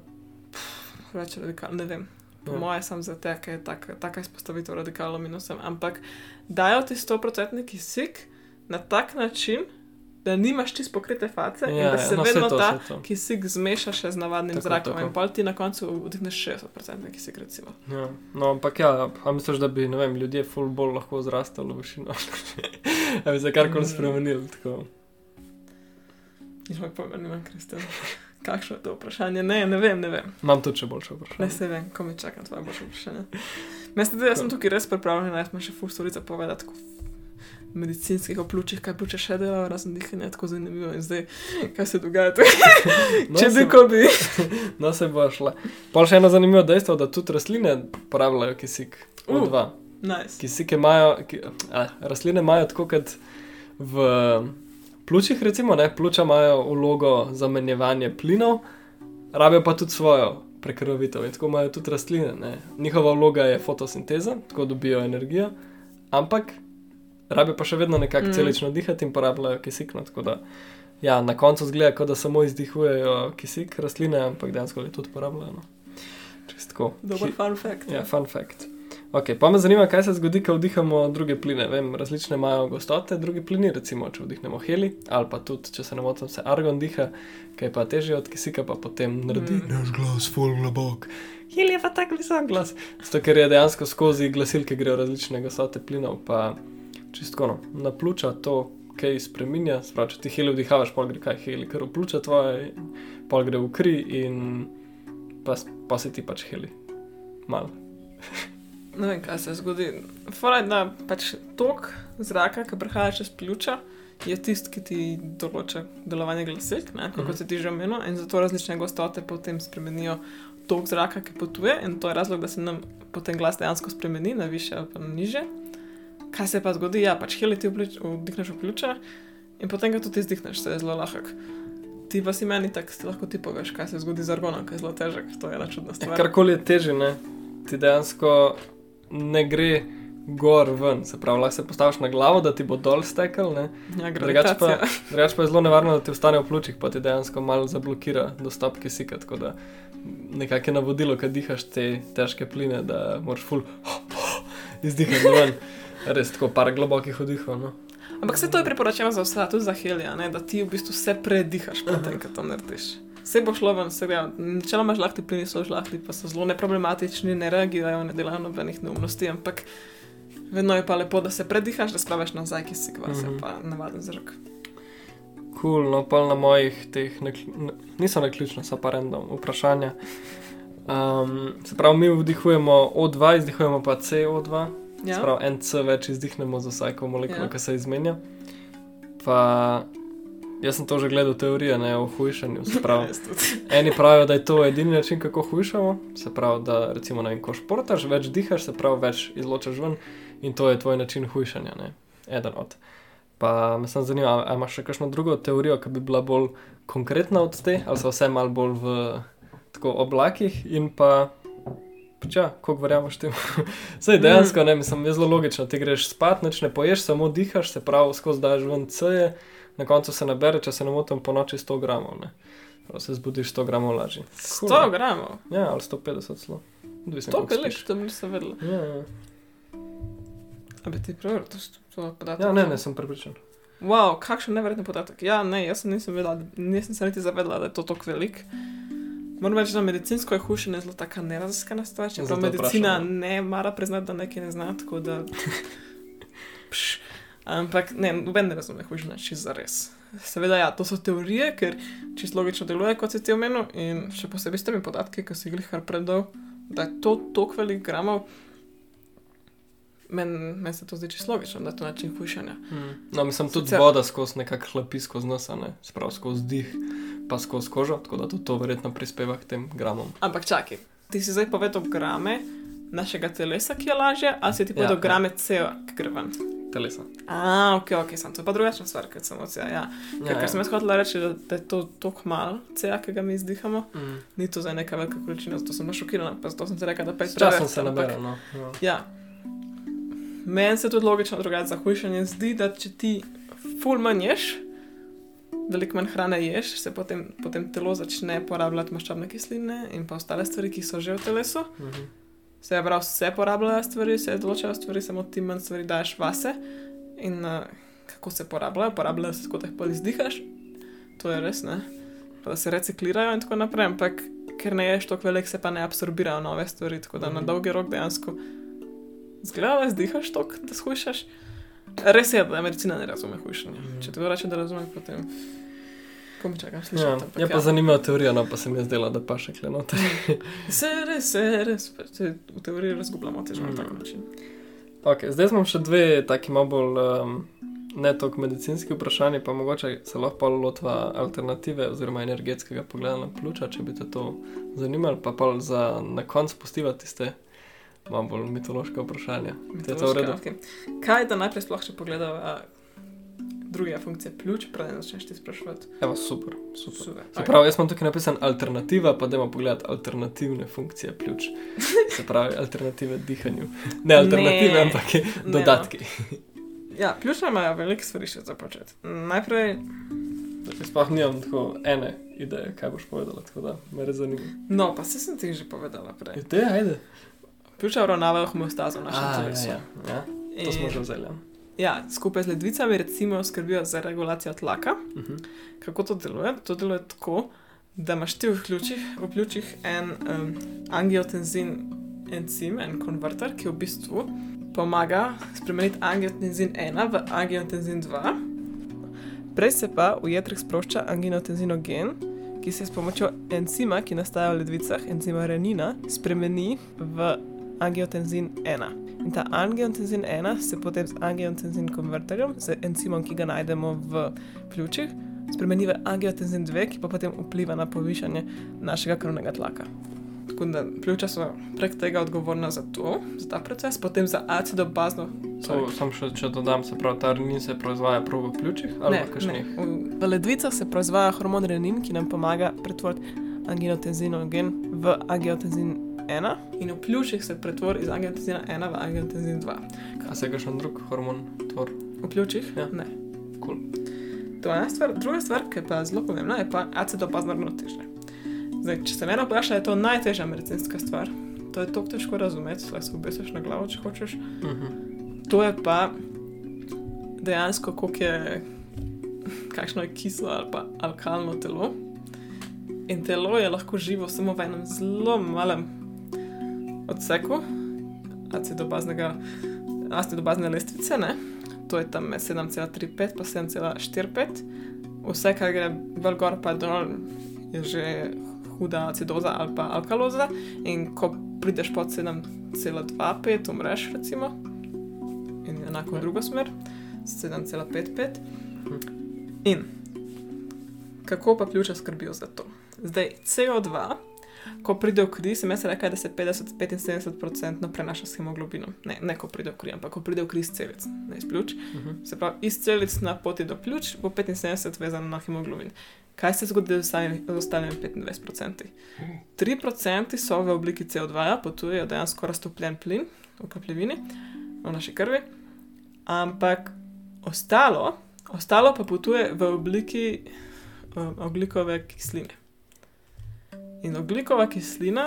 Več radikalov, ne vem. Po Ja. moje sem za te, ker je taka, taka izpostavitev radikalov minusem, ampak dajo ti 100% kisik na tak način, da nimaš čist pokrite face ja, in da se no, vedno to, ta to. kisik zmeša še z navadnim Tako, zrakom tako. in pol ti na koncu vdihneš 60% kisik recimo. Ja. No, ampak ja, a misliš, da bi ne vem, ljudje ful bolj lahko zrastali v višino? Ali bi se karkoli spremenili? Tako. Nič moj pojma, nimam kristal. Kakšno je to vprašanje? Ne, ne vem, ne vem. Imam tudi še boljše Ne vprašanje. se vem, ko mi čakam tvoje boljše vprašanje. Mislim, da sem tukaj res pripravljen, jaz imam še ful storica povedati v medicinskih oplučih, kaj pljuče še delajo, razen dihanja, tako zanimivo in zdaj, kaj se dogaja tukaj. No, Če bi se- ko bi. No, se bo šla. Pa še eno zanimivo dejstvo, da tudi rastline uporabljajo kisik. Uh. O2. Nice. Kisike imajo, ki, a, rastline imajo tako kot v pljučih, recimo, ne, pljuča imajo vlogo za menjevanje plinov, rabijo pa tudi svojo prekrvavitev in tako imajo tudi rastline. Ne. Njihova vloga je fotosinteza, tako dobijo energijo, ampak rabijo pa še vedno nekako Mm. celično dihati in porabljajo kisik. No, da, ja, na koncu zgleda, kot da samo izdihujejo kisik rastline, ampak dejansko jih tudi porabljajo. No. Tako. Dober Ki- fun fact. Ja, fun fact. Okay, pa me zanima, kaj se zgodi, ko vdihamo druge pline. Vem, različne imajo gostote, drugi plini, recimo, če vdihnemo heli, ali pa tudi, če se ne motim, se argon diha, ki je pa težje od kisika, pa potem naredi Mm. naš glas, full globok. Heli je pa tak visok glas. Zato, ker je dejansko skozi glasilke grejo različne gostote plinov, pa čistko no, na pljuča to. Kaj spremenja, sprav, če ti heli vdihavaš, pol gre kaj heli, ker v pljuča tvoje, pol gre v kri in pa, pa se ti pač heli. Mal. Ne vem, kaj se zgodi. Fora je, da pač tok zraka, ki prihaja čez pljuča, je tisti, ki ti določa delovanje glasilk, ne, kot Mhm. se ti že omenil, in zato različne gostote potem spremenijo tok zraka, ki potuje, in to je razlog, da se nam potem glas dejansko spremeni na više ali pa na niže. Kaj se pa zgodi? Ja, pač heli ti vdihneš v pljuča in potem ga tudi izdihneš, se je zelo lahek. Ti pa si meni tako, lahko ti poveš, kaj se zgodi z argonom, ki je zelo težek, to je ena čudna Ja, stvar. karkoli je teže, ne, ti dejansko ne gre gor ven. Se pravi, lahko se postaviš na glavo, da ti bo dol stekel. Ja, Drugače pa, drugač pa je zelo nevarno, da ti ostane v pljučih, pa ti dejansko malo zablokira dostop kisika. Tako da nekako je navodilo, kad dihaš te težke pline, da moraš ful izdihati ven. Res tako par globokih vdihov. No. Ampak vse to je priporočeno za vse, tudi za helija, da ti v bistvu vse predihaš, potem, ko to narediš. Vse bo šlo ven, vse gre. Načeloma žlahti plini so žlahti, pa so zelo neproblematični, ne reagirajo, ne delajo nobenih neumnosti, ampak vedno je pa lepo, da se predihaš, da spraviš nazaj, ki si kvas, mm Mhm. -hmm. pa navaden zrak. Kul, cool, no pa na mojih teh, nekl- n- niso naključna, so pa random vprašanja. Um, se pravi, mi vdihujemo O2, izdihujemo pa CO2. Ja. Se pravi, en C več izdihnemo za vsako molekulo, Ja. ki se izmenja. Pa jaz sem to že gledal teorije ne, o hujšanju. Pravi, eni pravijo, da je to edini način, kako hujšamo. Se pravi, da recimo, vem, ko športaš, več dihaš, se pravi, več izločaš ven in to je tvoj način hujšanja. Ne? Eden od. Pa me sem zanimivo, ali imaš še kakšno drugo teorijo, ki bi bila bolj konkretna od te, ali so vse malo bolj v tako oblakih in pa. Ja, koliko verjameš temu? Saj dejansko, ne, mislim, je zelo logično. Ti greš spat, nič ne poješ, samo dihaš, se pravi, skozi daš ven C, na koncu se nabere, če se ne motim, po noči 100 gramov. Ne. Prav se zbudiš 100 gramov lažje. 100 gramov. Ja, ali 150 celo. Odvisno, To koliko je veliko, spiš. to nisem vedela. Ja, ja. A bi ti preveril, to so podatki? ja, ne, ne, sem prepričan. Wow, kakšen neverjeten podatek. Ja, ne, jaz sem nisem vedela, nisem se niti zavedala, da je to tako velik. Moram reči, da medicinsko je hujšanje zelo taka neraziskana stvar, čeprav medicina vprašam, ne mara priznati, da nekaj ne zna, tako da... Pš. Ampak ne, noben ne razume hujšanja, čisto za res. Seveda, ja, to so teorije, ker čisto logično deluje, kot si ti omenil, in še posebej s temi podatki, ki si jih kar predal, da je to toliko velik gramov, meni men se to zdi čisto logično, da je to način hujšanja. No, mislim, tudi Sicer- voda skozi nekak hlapi skozi nos, ne, sprav skozi dih, pa skozi kožo, tako da tudi to verjetno prispeva k tem gramom. Ampak čakaj, ti si zdaj povedal grame našega telesa, ki je lažje, ali si ti povedal Ja, ja, grame CO, ki gre ven? Telesa. A, ok, ok, sem to je pa drugačna stvar, kot sem ocija. Ja. Ker, ker sem jaz hotela reči, da, da je to tako malo CO, ki ga mi izdihamo, Mm. ni to zdaj neka velika količina, zato sem šokirana, pa zato sem ti rekla, da pet S časom se nabere, no. Ja. Ja. Meni se tudi logično drugače za hujšanje zdi, da če ti ful manj ješ, veliko manj hrane ješ, se potem, potem telo začne porabljati maščobne kisline in pa ostale stvari, ki so že v telesu. Mhm. Se je prav, vse porabljajo stvari, se določajo stvari, samo ti manj stvari daš vase. In uh, kako se porabljajo? Porabljajo se tako, da jih pol izdihaš, to je res, ne. Da se reciklirajo in tako naprej, ampak ker ne ješ toliko velik, se pa ne absorbirajo nove stvari, tako da mm. na Mhm. dolgi rok dejansko zgleda, da izdihaš toliko, da shujšaš. Res je, da medicina ne razume hujšanja. Mhm. Če ti to reče, da razume, potem. Ko mi čakam Ja, slišati. ampak je pa zanimiva teorija, no pa se mi je zdela, da pa še klenote. Se res, se res, se v teoriji razgubljamo težko na Mm. tak način. Okay, zdaj smo še dve taki malo bolj um, ne toliko medicinski vprašanji, pa mogoče se lahko lotva alternative oziroma energetskega pogleda na pljuča, če bi te to zanimalo, pa pa za na koncu postiva tiste malo bolj mitološke vprašanja. Je redu? Okay. Kaj da najprej sploh še pogledava druge funkcije pljuč, preden začneš ti sprašovati? Evo, super, super. Super. Se pravi, jaz imam tukaj napisan alternativa, pa dajmo pogledati alternativne funkcije pljuč. Se pravi, alternative dihanju. Ne alternative, Ne. ampak Ne, dodatki. Ja, pljuča imajo veliko stvari še za početi. Najprej, Zdaj Sploh nimam tako ene ideje, kaj boš povedala, tako da me res zanima. no, pa se sem ti že povedala prej. Je te, ajde. Pljuča uravnavajo homeostazo v našem A, telesu. ja, ja, ja. To smo In- že vzeli. ja. Ja, skupaj z ledvicami recimo skrbijo za regulacijo tlaka. Mhm. Kako to deluje? To deluje tako, da imaš ti v pljučih, v pljučih en um, angiotenzin encim, en konverter, ki v bistvu pomaga spremeniti angiotenzin 1 v angiotenzin 2. Prej se pa v jedrih sprošča angiotenzinogen, ki se s pomočjo encima, ki nastaja v ledvicah, encima renina, spremeni v angiotenzin 1. In ta angiotenzin 1 se potem z angiotenzin konverterjem, z encimom, ki ga najdemo v pljučih, spremeni v angiotenzin 2, ki pa potem vpliva na povišanje našega krvnega tlaka. Tako da pljuča so prek tega odgovorna za to, za ta proces, potem za acidobazno. Sem še, če dodam, se pravi, ta renin se proizvaja prav v pljučih ali Ne, v kakšnih. ne. V, v ledvicah se proizvaja hormon renin, ki nam pomaga pretvoriti angiotenzinogen v angiotenzin 1, in v pljučih se pretvori iz angiotenzina 1 v angiotenzin 2. A se je kakšen drug hormon tvor? V pljučih? Ja. Ne. Cool. To je ena stvar. Druga stvar, ki je pa zelo pomembna, je pa acidopazno ravnotežje. Zdaj, če se mene vpraša, je to najtežja medicinska stvar. To je tako težko razumeti, da se obesiš na glavo, če hočeš. Mhm. To je pa dejansko, koliko je, kakšno je kislo ali pa alkalno telo. In telo je lahko živo samo v enem zelo malem odseku acidobazne lestvice, ne? to je tam med 7,35 pa 7,45. Vse, kar gre bolj gor pa dol, je že huda acidoza ali pa alkaloza. In ko prideš pod 7,25, umreš, recimo, in enako v drugo smer, 7,55. In kako pa pljuča skrbijo za to? Zdaj, CO2, ko pride v kri, sem jaz rekel, da se 50-75% prenaša s hemoglobinom. Ne, ne, ko pride v kri, ampak ko pride v kri iz celic, ne iz pljuč. Uh -huh. Se pravi, iz celic na poti do pljuč bo 75 vezano na hemoglobin. Kaj se zgodi z ostalimi 25%? 3% so v obliki CO2, potujejo dejansko raztopljen plin v kapljevini, v naši krvi, ampak ostalo, ostalo pa potuje v obliki um, oglikove kisline. In oglikova kislina,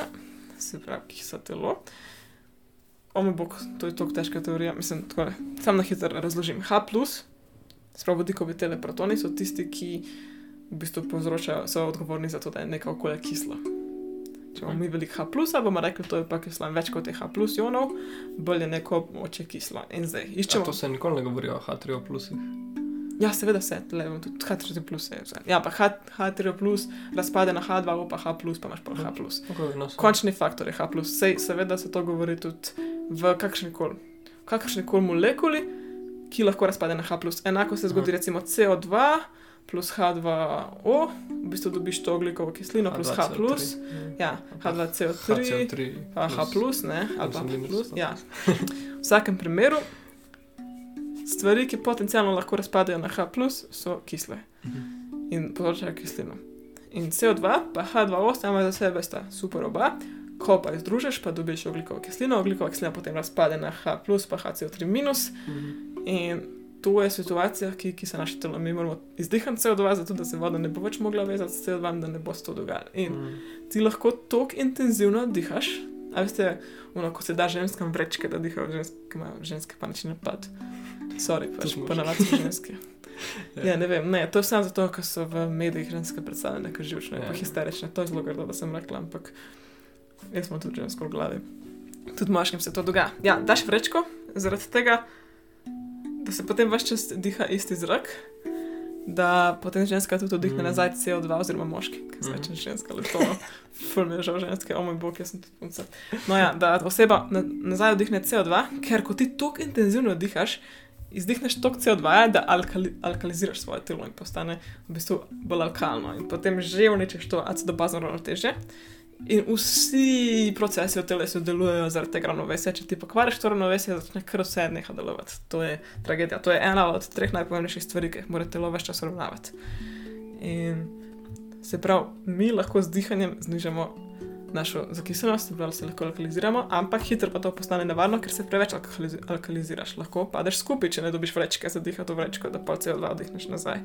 se pravi, ki so telo. Ome bog, to je tako težka teorija, mislim, tako sam na hitro razložim. H, spravo vodikovi teleprotoni so tisti, ki v bistvu povzročajo, so odgovorni za to, da je neka okolje kislo. Če imamo mi veliko H, bomo rekli, to je pa kislo več kot je H, ionov, bolj je neko moče kislo. In zdaj iščemo. A to se nikoli ne govori o H3 plusih. Ja, seveda se, le imamo tudi H3 plus, vse. Ja, pa H, H3 plus razpade na H2, pa H plus, pa imaš pa H plus. Okay, no, Končni faktor je H plus. Sej, seveda se to govori tudi v kakšni koli kol molekuli, ki lahko razpade na H plus. Enako se zgodi recimo CO2 plus H2O, v bistvu dobiš to oglikovo kislino plus H plus. Ja, H2CO3, H3 pa H plus, ne, ali pa plus H plus. Ja. V vsakem primeru stvari, ki potencialno lahko razpadejo na H so kisle in povzročajo kislino. In CO2 pa H2O sama za sebe sta super oba. Ko pa jih združiš, pa dobiš ogljikovo kislino, ogljikova kislina potem razpade na H, pa HCO3 minus. In to je situacija, ki, ki se naše telo, mi moramo izdihati CO2, zato da se voda ne bo več mogla vezati s CO2, da ne bo se to dogajalo. In ti lahko tako intenzivno dihaš. A veste, ono, ko se da ženskam vrečke, da dihajo ženske, imajo ženske panični napad. Sorry, pač ponavadi so ženske. Ja, ne vem, ne, to je samo zato, ker so v medijih ženske predstavljene kot živčne, Ja. pa histerične. To je zelo grdo, da sem rekla, ampak jaz smo tudi žensko v glavi. Tudi moškim se to dogaja. Ja, daš vrečko, zaradi tega, da se potem vse čas diha isti zrak, da potem ženska tudi vdihne Mm. nazaj CO2, oziroma moški, ki se reče ženska, ali to. Ful mi je žal ženske, o moj bog, jaz sem tudi punca. No ja, da oseba na, nazaj vdihne CO2, ker ko ti tako intenzivno dihaš, izdihneš toliko CO2, da alkali, alkaliziraš svoje telo in postane v bistvu bolj alkalno. In potem že uničiš to acidobazno ravnotežje. In vsi procesi v telesu delujejo zaradi tega ravnovesja. Če ti pokvariš to ravnovesje, začne kar vse neha delovati. To je tragedija. To je ena od treh najpomembnejših stvari, ki jih mora telo več časa ravnavati. In se pravi, mi lahko z dihanjem znižamo našo zakiseljenost, se pravi, se lahko alkaliziramo, ampak hitro pa to postane nevarno, ker se preveč alkaliz alkaliziraš. Lahko padeš skupaj, če ne dobiš vrečke za dihati v vrečko, da pa CO2 vdihneš nazaj.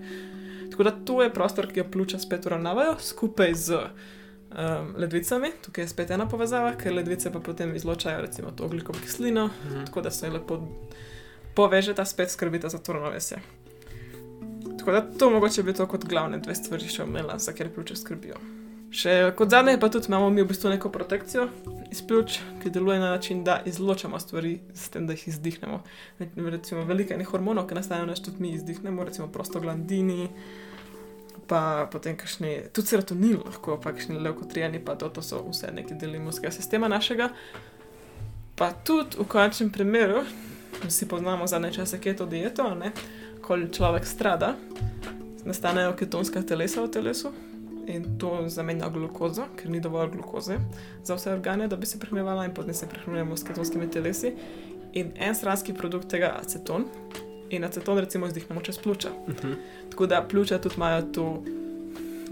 Tako da to je prostor, ki ga pljuča spet uravnavajo skupaj z um, ledvicami. Tukaj je spet ena povezava, ker ledvice pa potem izločajo recimo to ogljikovo kislino, tako da se lepo povežeta, spet skrbita za to ravnovesje. Tako da to mogoče bi to kot glavne dve stvari še omenila, za kjer pljuča skrbijo. Še kot zadnje pa tudi imamo mi v bistvu neko protekcijo iz pljuč, ki deluje na način, da izločamo stvari s tem, da jih izdihnemo. Recimo veliko enih hormonov, ki nastanejo, naš tudi mi izdihnemo, recimo prostoglandini, pa potem kakšni, tudi serotonin lahko, pa kakšni leukotrijani, pa to, to so vse neki deli imunskega sistema našega. Pa tudi v končnem primeru, vsi poznamo zadnje čase keto dieto, ne, ko človek strada, nastanejo ketonska telesa v telesu in to zamenja glukozo, ker ni dovolj glukoze za vse organe, da bi se prehranjevala in potem se prehranjujemo s ketonskimi telesi. In en stranski produkt tega je aceton. In aceton recimo izdihnemo čez pljuča. Tako da pljuča tudi imajo to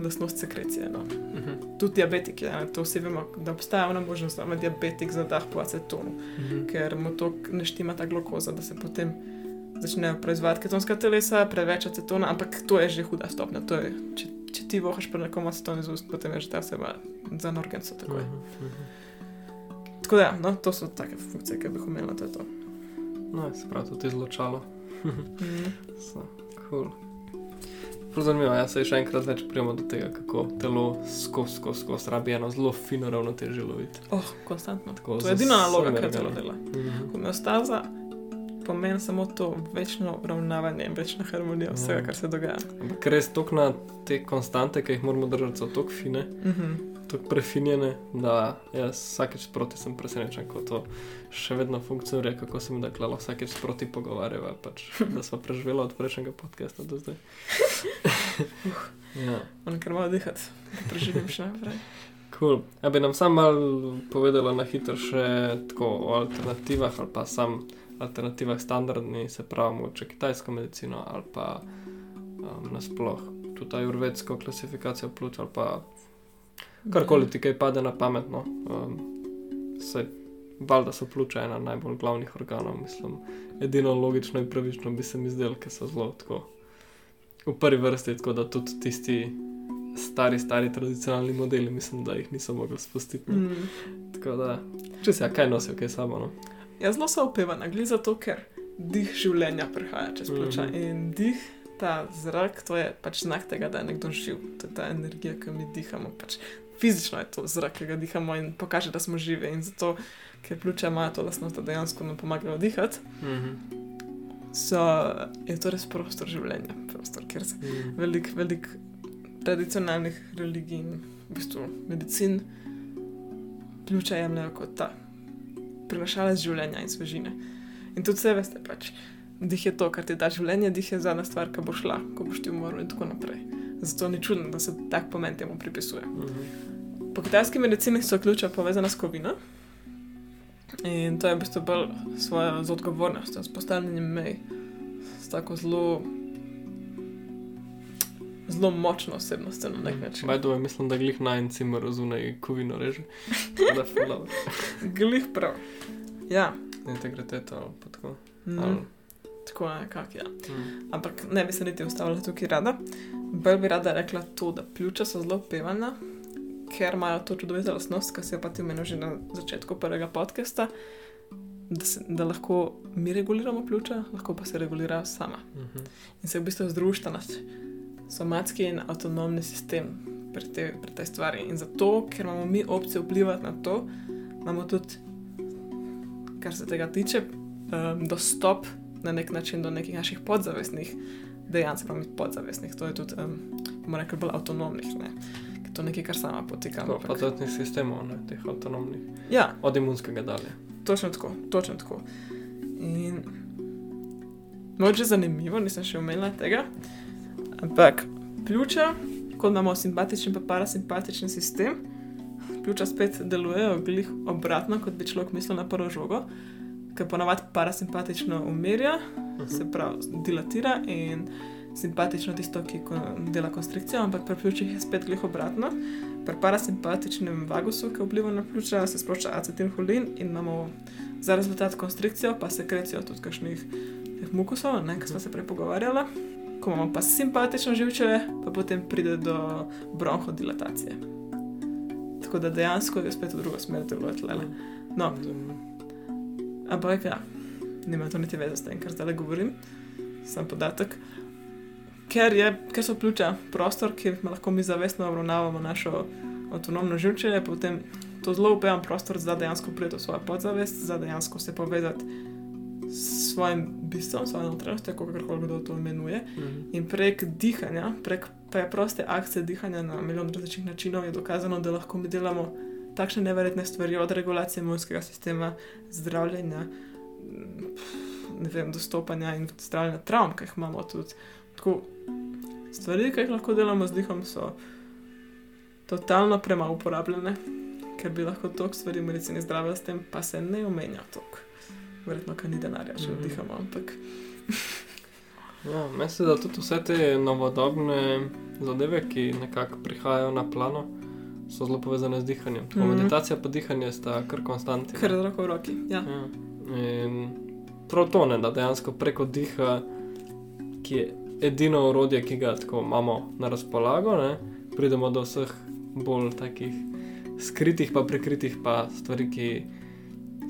lastnost sekrecije. No. Tudi diabetiki, ja, to vsi vemo, da obstaja ona možnost, da ima diabetik zadah po acetonu, ker mu to ne štima ta glukoza, da se potem začnejo proizvajati ketonska telesa, preveč acetona, ampak to je že huda stopnja. To je, če, če ti vohaš pri nekom aceton iz ust, potem je že ta oseba za norgenco. Tako, je. tako da, ja, no, to so take funkcije, ki bi jih omenila, to je to. No, se pravi, tudi izločalo. Mm. So, cool. Prav zanimivo, jaz se še enkrat več prijemo do tega, kako telo skozi, skozi, skozi rabi eno zelo fino ravnotežje loviti. Oh, konstantno. Tako, To je edina naloga, vsemi kar telo dela. Mhm. Homeostaza pomeni samo to večno ravnavanje in večna harmonija vsega, Ja. kar se dogaja. Ampak res toliko na te konstante, ki jih moramo držati, so tako fine, Mhm. tako prefinjene, da jaz vsakeč sproti sem presenečen, kako to še vedno funkcionira, kako se mi da klalo vsakeč sproti pogovarjava, pač, da smo preživeli od prejšnjega podcasta do zdaj. ja. On kar malo dihati, preživim še naprej. Cool. Ja, bi nam sam mal povedala na hitro še tako o alternativah ali pa sam alternativah standardni, se pravi, moče kitajsko medicino ali pa um, nasploh tudi ajurvedsko klasifikacijo pljuč ali pa karkoli ti kaj pade na pametno. Um, se, valjda so pljuča ena najbolj glavnih organov, mislim. Edino logično in pravično bi se mi zdelo, ker so zelo tako v prvi vrsti, tako da tudi tisti stari, stari tradicionalni modeli, mislim, da jih niso mogli spustiti. no. Mm. Tako da, če se ja kaj nosijo, kaj samo. No? Jaz zelo se opevam, gli zato, ker dih življenja prihaja čez pljuča. Mm. -hmm. In dih, ta zrak, to je pač znak tega, da je nekdo živ. To je ta energija, ki mi dihamo. Pač fizično je to zrak, ki ga dihamo in pokaže, da smo živi. In zato, ker pljuča imajo to lastnost, da dejansko nam pomagajo dihati, Mhm. so, je to res prostor življenja. Prostor, kjer se Mhm. veliko velik tradicionalnih religij in v bistvu medicin pljuča jemljajo kot ta prinašalec življenja in svežine. In tudi vse veste, pač, dih je to, kar ti da življenje, dih je zadnja stvar, ki bo šla, ko boš ti umrl in tako naprej. Zato ni čudno, da se tak pomen temu pripisuje. Mhm. Po kitajski medicini so ključa povezana s kovino. In to je v bistvu bolj svojo z odgovornostjo, s postavljanjem mej, s tako zelo, zelo močno osebnostjo na nek način. Bajdo, mislim, da glih na en cimer zunaj kovino reže. Da fulano. Glih prav. Ja, Integriteta ali pa tako. mm, Ali, tako nekako, ja. mm. Ampak ne bi se niti ustavila tukaj rada. Bolj bi rada rekla to, da pljuča so zelo pevana, ker imajo to čudovito lastnost, ki se je pa ti omenil že na začetku prvega podcasta, da, se, da lahko mi reguliramo pljuča, lahko pa se regulirajo sama. Mhm. In se v bistvu združita naš somatski in avtonomni sistem pri, te, pri tej stvari. In zato, ker imamo mi opcijo vplivati na to, imamo tudi, kar se tega tiče, um, dostop na nek način do nekih naših podzavestnih dejanj, se pravi podzavestnih. To je tudi, um, bomo rekli, bolj avtonomnih. Ne? Ker To je nekaj, kar sama potika. Ampak- Patentnih sistemov, ne, teh avtonomnih. Ja, Od imunskega dalje. Točno tako, točno tako. In moče zanimivo, nisem še omenila tega, ampak pljuča, kot imamo simpatični in parasimpatični sistem, pljuča spet delujejo glih obratno, kot bi človek mislil na prvo žogo, ker ponavadi parasimpatično umirja, se pravi dilatira in simpatično tisto, ki dela konstrikcijo, ampak pri pljučih je spet glih obratno. Pri parasimpatičnem vagusu, ki vpliva na pljuča, se sprošča acetilholin in imamo za rezultat konstrikcijo, pa sekrecijo tudi kakšnih teh mukusov, ne, ki smo se prej pogovarjali. Ko imamo pa simpatično živčeve, pa potem pride do bronhodilatacije. Tako da dejansko je spet v drugo smer deluje tlele. No, ampak ja, nima to niti veze s tem, kar zdaj govorim, sam podatek. Ker, je, ker so pljuča prostor, kjer lahko mi zavestno obravnavamo našo avtonomno živče, je potem to zelo upevan prostor za dejansko priti v svojo podzavest, za dejansko se povezati s svojim bistvom, svojo notranjostjo, kako kdo to imenuje. Mhm. In prek dihanja, prek preproste akcije dihanja na milijon različnih načinov je dokazano, da lahko mi delamo takšne neverjetne stvari, od regulacije imunskega sistema, zdravljenja, mm, ne vem, dostopanja in zdravljenja travm, ki jih imamo tudi. Tako, stvari, ki jih lahko delamo z dihom, so totalno premalo uporabljene, ker bi lahko toliko stvari v medicini zdravili s tem, pa se ne omenja toliko. Verjetno, ker ni denarja, Mhm. vdihamo, ampak Ja, mislim, da tudi vse te novodobne zadeve, ki nekako prihajajo na plano, so zelo povezane z dihanjem. Tako Mhm. Meditacija in dihanje sta kar konstantni. kar je roko v roki. Ja. Ja. In prav to ne, da dejansko preko diha, ki je edino orodje, ki ga tako imamo na razpolago, ne, pridemo do vseh bolj takih skritih, pa prikritih pa stvari, ki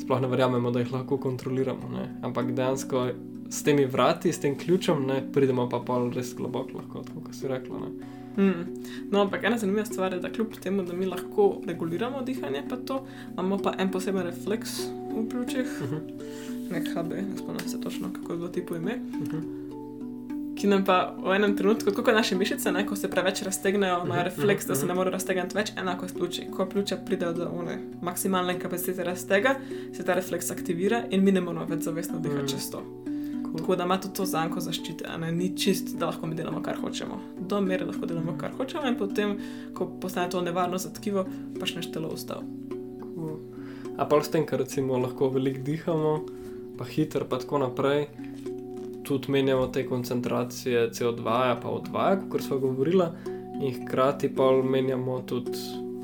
sploh ne verjamemo, da jih lahko kontroliramo. Ne. Ampak dejansko s temi vrati, s tem ključem, ne, pridemo pa pol res globoko, lahko, tako kot si rekla. Ne. Mm. No, ampak ena zanimiva stvar je, da kljub temu, da mi lahko reguliramo dihanje, pa to imamo pa en poseben refleks v pljučih, Uh -huh. nek HB, ne spomnim se točno, kako je bilo tipo ime, Uh -huh. Ki nam pa v enem trenutku, kot naše mišice, ne, ko se preveč raztegnejo, imajo refleks, da se ne morejo raztegniti več, enako s pljuči. Ko pljuča pridejo do one maksimalne kapacitete raztega, se ta refleks aktivira in mi ne moremo več zavestno dihati Mhm. čez to. Tako da ima tudi to zanko zaščite, ne ni čist, da lahko mi delamo, kar hočemo. Do mere lahko delamo, kar hočemo, in potem, ko postane to nevarno za tkivo, pač naš telo ustavi. Cool. A pa s tem, ker recimo lahko veliko dihamo, pa hitro, pa tako naprej, tudi menjamo te koncentracije CO2, -ja pa O2, kot smo govorili, in hkrati pa menjamo tudi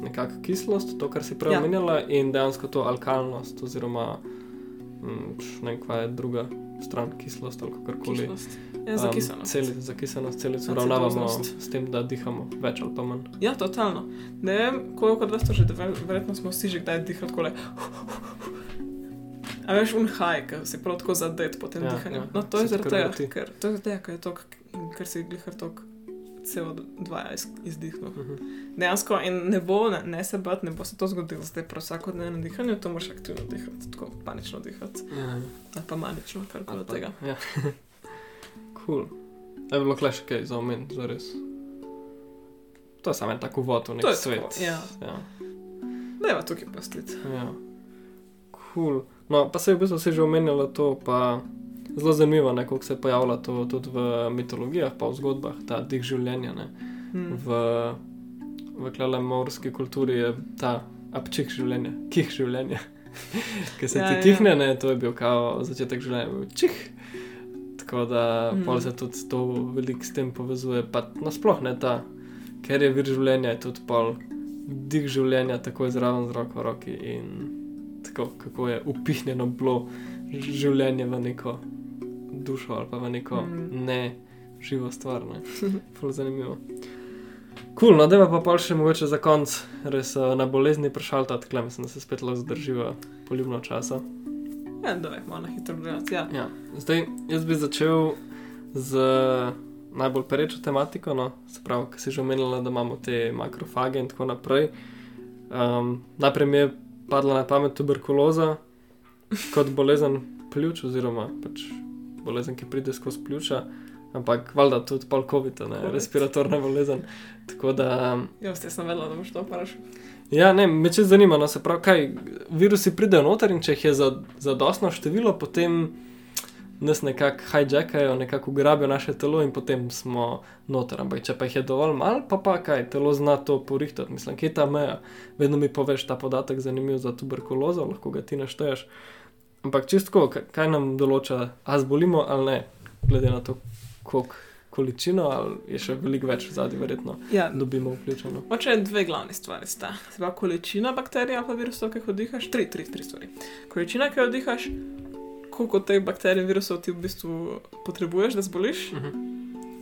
nekakšno kislost, to, kar si prej Ja. omenjala, in dejansko to alkalnost, oziroma mm, š- ne vem, kaj je druga stran, kislost ali kakorkoli. Kišlost. Ja, zakisanost. celi, zakisanost celic uravnavamo s tem, da dihamo več ali pa manj. Ja, totalno. Ne vem, koliko od vas to že, ver- verjetno smo vsi že kdaj dihali tako. A veš, unhaj, ki si prav tako zadet po tem Ja, ja, dihanju. ja, No, to je zaradi tega, ker, to je tega, ker, je tok, ker si glihar tok CO2 iz, izdihnil. Mhm. Dejansko in ne bo, ne, ne se bat, ne bo se to zgodilo zdaj prav vsakodnevno dihanje, to moraš aktivno dihati, tako panično dihati. Ja. Ali pa manično, kar koli od tega. Ja. cool. Je bilo kle še kaj za omen, za res. To je samo en tak uvod v nek svet. tako, ja. ja. Dajva tukaj pustiti. ja. Cool. No, pa se je v bistvu že omenjala to, pa zelo zanimivo, ne, koliko se je pojavilo to tudi v mitologijah, pa v zgodbah, ta dih življenja. Ne. Hmm. V, v klele morski kulturi je ta apčik življenja, kih življenja. Ki se Ja, ti ja. kihne, ne, to je bil kao začetek življenja, čih. Tako da Mhm. mm. pol se tudi to veliko s tem povezuje, pa nasploh ne ta, ker je vir življenja, je tudi pol dih življenja, tako je zraven z roko v roki in tako, kako je upihnjeno bilo življenje v neko dušo ali pa v neko mm. ne živo stvar. Ful zanimivo. Kul, no, da pa pa še mogoče za konc, res uh, na bolezni prešalta, tako mislim, da se spet lahko zdrživa poljubno časa. Ja, da je malo na hitro gledati. Ja. Ja. Zdaj, jaz bi začel z najbolj perečo tematiko, no, se pravi, ki si že omenila, da imamo te makrofage in tako naprej. Um, najprej mi je padla na pamet tuberkuloza kot bolezen pljuč, oziroma pač bolezen, ki pride skozi pljuča. Ampak, valjda, tudi pol COVID, respiratorna bolezen. Tako da, Ja, ste sem vedela, da boš to vprašal. Ja, ne, me če zanima, no, se pravi, kaj virusi pridejo noter in če jih je za, za dostno število, potem nas nekako hijackajo, nekako ugrabijo naše telo in potem smo noter. Ampak če pa jih je dovolj malo, pa pa kaj, telo zna to porihtati. Mislim, kje je ta meja. Vedno mi poveš ta podatek, zanimiv za tuberkulozo, lahko ga ti našteješ. Ampak čistko, kaj nam določa, a zbolimo ali ne, glede na to, koliko količino, ali je še veliko več v zadnji, verjetno Ja, dobimo vključeno. Oče, dve glavni stvari sta. Se pravi, količina bakterij ali pa virusov, ki jih vdihaš, tri, tri, tri stvari. Količina, ki jo vdihaš, koliko teh bakterij in virusov ti v bistvu potrebuješ, da zboliš, Uh -huh.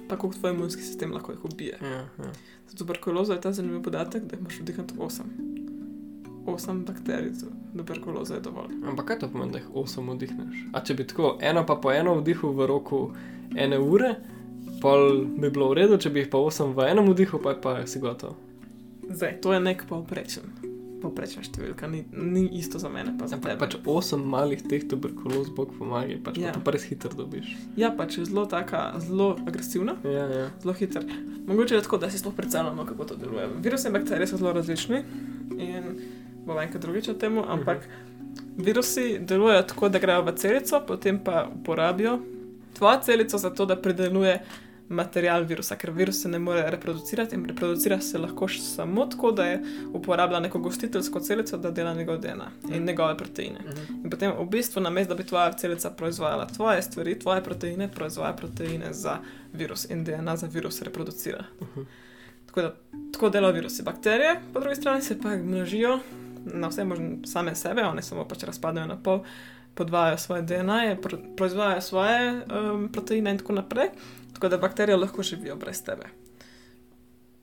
pa koliko tvoj imunski sistem lahko jih ubije. ja, ja. Za tuberkulozo je ta zanimiv podatek, da imaš vdihati 8. 8 bakterij za tuberkulozo je dovolj. Ampak kaj to pomeni, da jih 8 vdihneš? A če bi tako eno pa po eno vdihu v roku ene ure, pol bi bilo v redu, če bi jih pa 8 v enem vdihu, pa, pa si gotov. Zdaj, to je nek povprečen. Povprečna številka, ni, ni isto za mene, pa za tebe. pač 8 malih teh tuberkuloz, bog pomaga, pač Ja. ja. pa pa res hitro dobiš. Ja, pač je zelo taka, zelo agresivna. Ja, ja. zelo hiter. Mogoče je tako, da si sploh predstavljamo, kako to deluje. Virusi in bakterije so zelo različni in bomo enkrat drugič o tem, ampak virusi delujejo tako, da grejo v celico, potem pa uporabijo tvojo celico za to, da predeluje material virusa, ker virus se ne more reproducirati in reproducira se lahko samo tako, da je uporablja neko gostiteljsko celico, da dela njegov DNA in njegove proteine. In potem v bistvu, namesto da bi tvoja celica proizvajala tvoje stvari, tvoje proteine, proizvaja proteine za virus in DNA za virus reproducira. Mhm. Tako da tako delajo virusi. Bakterije, po drugi strani, se pa množijo na vse možne same sebe, one samo pač razpadajo na pol, podvajajo svoje DNA, pro, proizvajajo svoje um, proteine in tako naprej. Tako da bakterije lahko živijo brez tebe.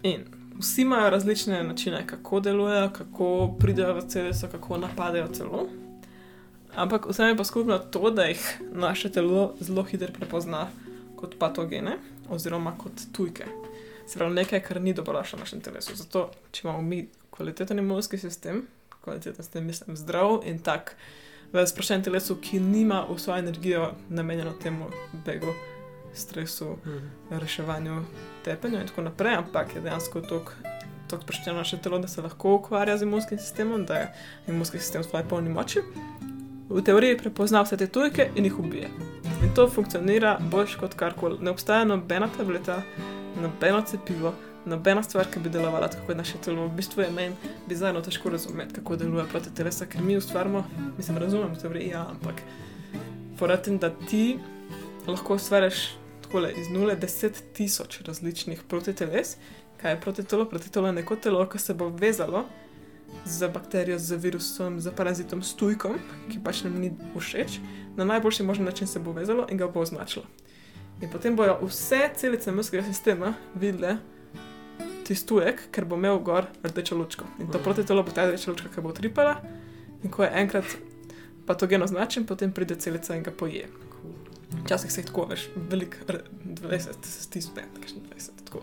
In vsi imajo različne načine, kako delujejo, kako pridejo v celico, kako napadajo telo. Ampak vsem je pa skupno to, da jih naše telo zelo hitro prepozna kot patogene oziroma kot tujke. Se pravi, nekaj, kar ni dobrodošlo v našem telesu. Zato, če imamo mi kvaliteten imunski sistem, kvaliteten sistem, mislim, zdrav in tak v sproščenem telesu, ki nima vso energijo namenjeno temu begu stresu, Mhm. reševanju, tepenju in tako naprej, ampak je dejansko tako tako sproščeno naše telo, da se lahko ukvarja z imunskim sistemom, da je imunski sistem v svoji polni moči. V teoriji prepozna vse te tujke in jih ubije. In to funkcionira boljš kot karkoli. Ne obstaja nobena tableta, nobeno cepivo, nobena stvar, ki bi delovala tako kot naše telo. V bistvu je meni bizarno težko razumeti, kako deluje proti telesa, ker mi ustvarjamo, mislim, razumem v teoriji, ja, ampak poratim, da ti lahko ustvariš takole iz nule 10 tisoč različnih protiteles. Kaj je protitelo? Protitelo je neko telo, ki se bo vezalo z bakterijo, z virusom, z parazitom, s tujkom, ki pač nam ni všeč, na najboljši možen način se bo vezalo in ga bo označilo. In potem bojo vse celice imunskega sistema videle tisti tujek, ker bo imel gor rdečo lučko. In to Mhm. protitelo bo ta rdeča lučka, ki bo tripala. In ko je enkrat patogen označen, potem pride celica in ga poje. Včasih se jih tako veš, veliko, r- 20, tisoč, ne, kakšne 20, tako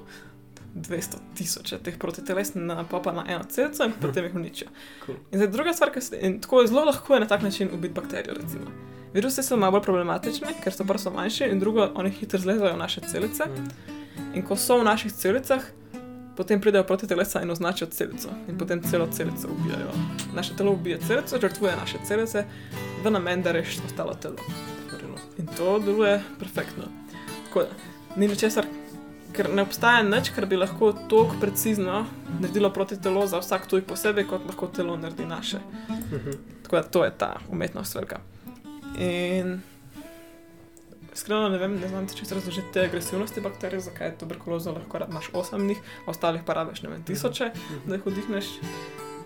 200 tisoč teh protiteles napopa na eno celico in potem jih uničijo. Cool. In zdaj druga stvar, ki se tako zelo lahko je na tak način ubiti bakterijo. Recimo. Virusi so malo bolj problematični, ker so prvo manjši in drugo, oni hitro zlezajo v naše celice. Mhm. In ko so v naših celicah, potem pridejo proti telesa in označijo celico. In potem celo celico ubijajo. Naše telo ubije celico, žrtvuje naše celice, v namen, da reši ostalo telo. In to deluje perfektno. Tako da, ni ničesar, ker ne obstaja nič, kar bi lahko tako precizno naredilo proti telo za vsak tuj posebej, kot lahko telo naredi naše. Mhm. Tako da to je ta umetnost velika. In iskreno ne vem, ne znam ti čisto razložiti te agresivnosti bakterij, zakaj je tuberkuloza lahko imaš osem njih, a ostalih pa rabiš ne vem tisoče, da jih vdihneš.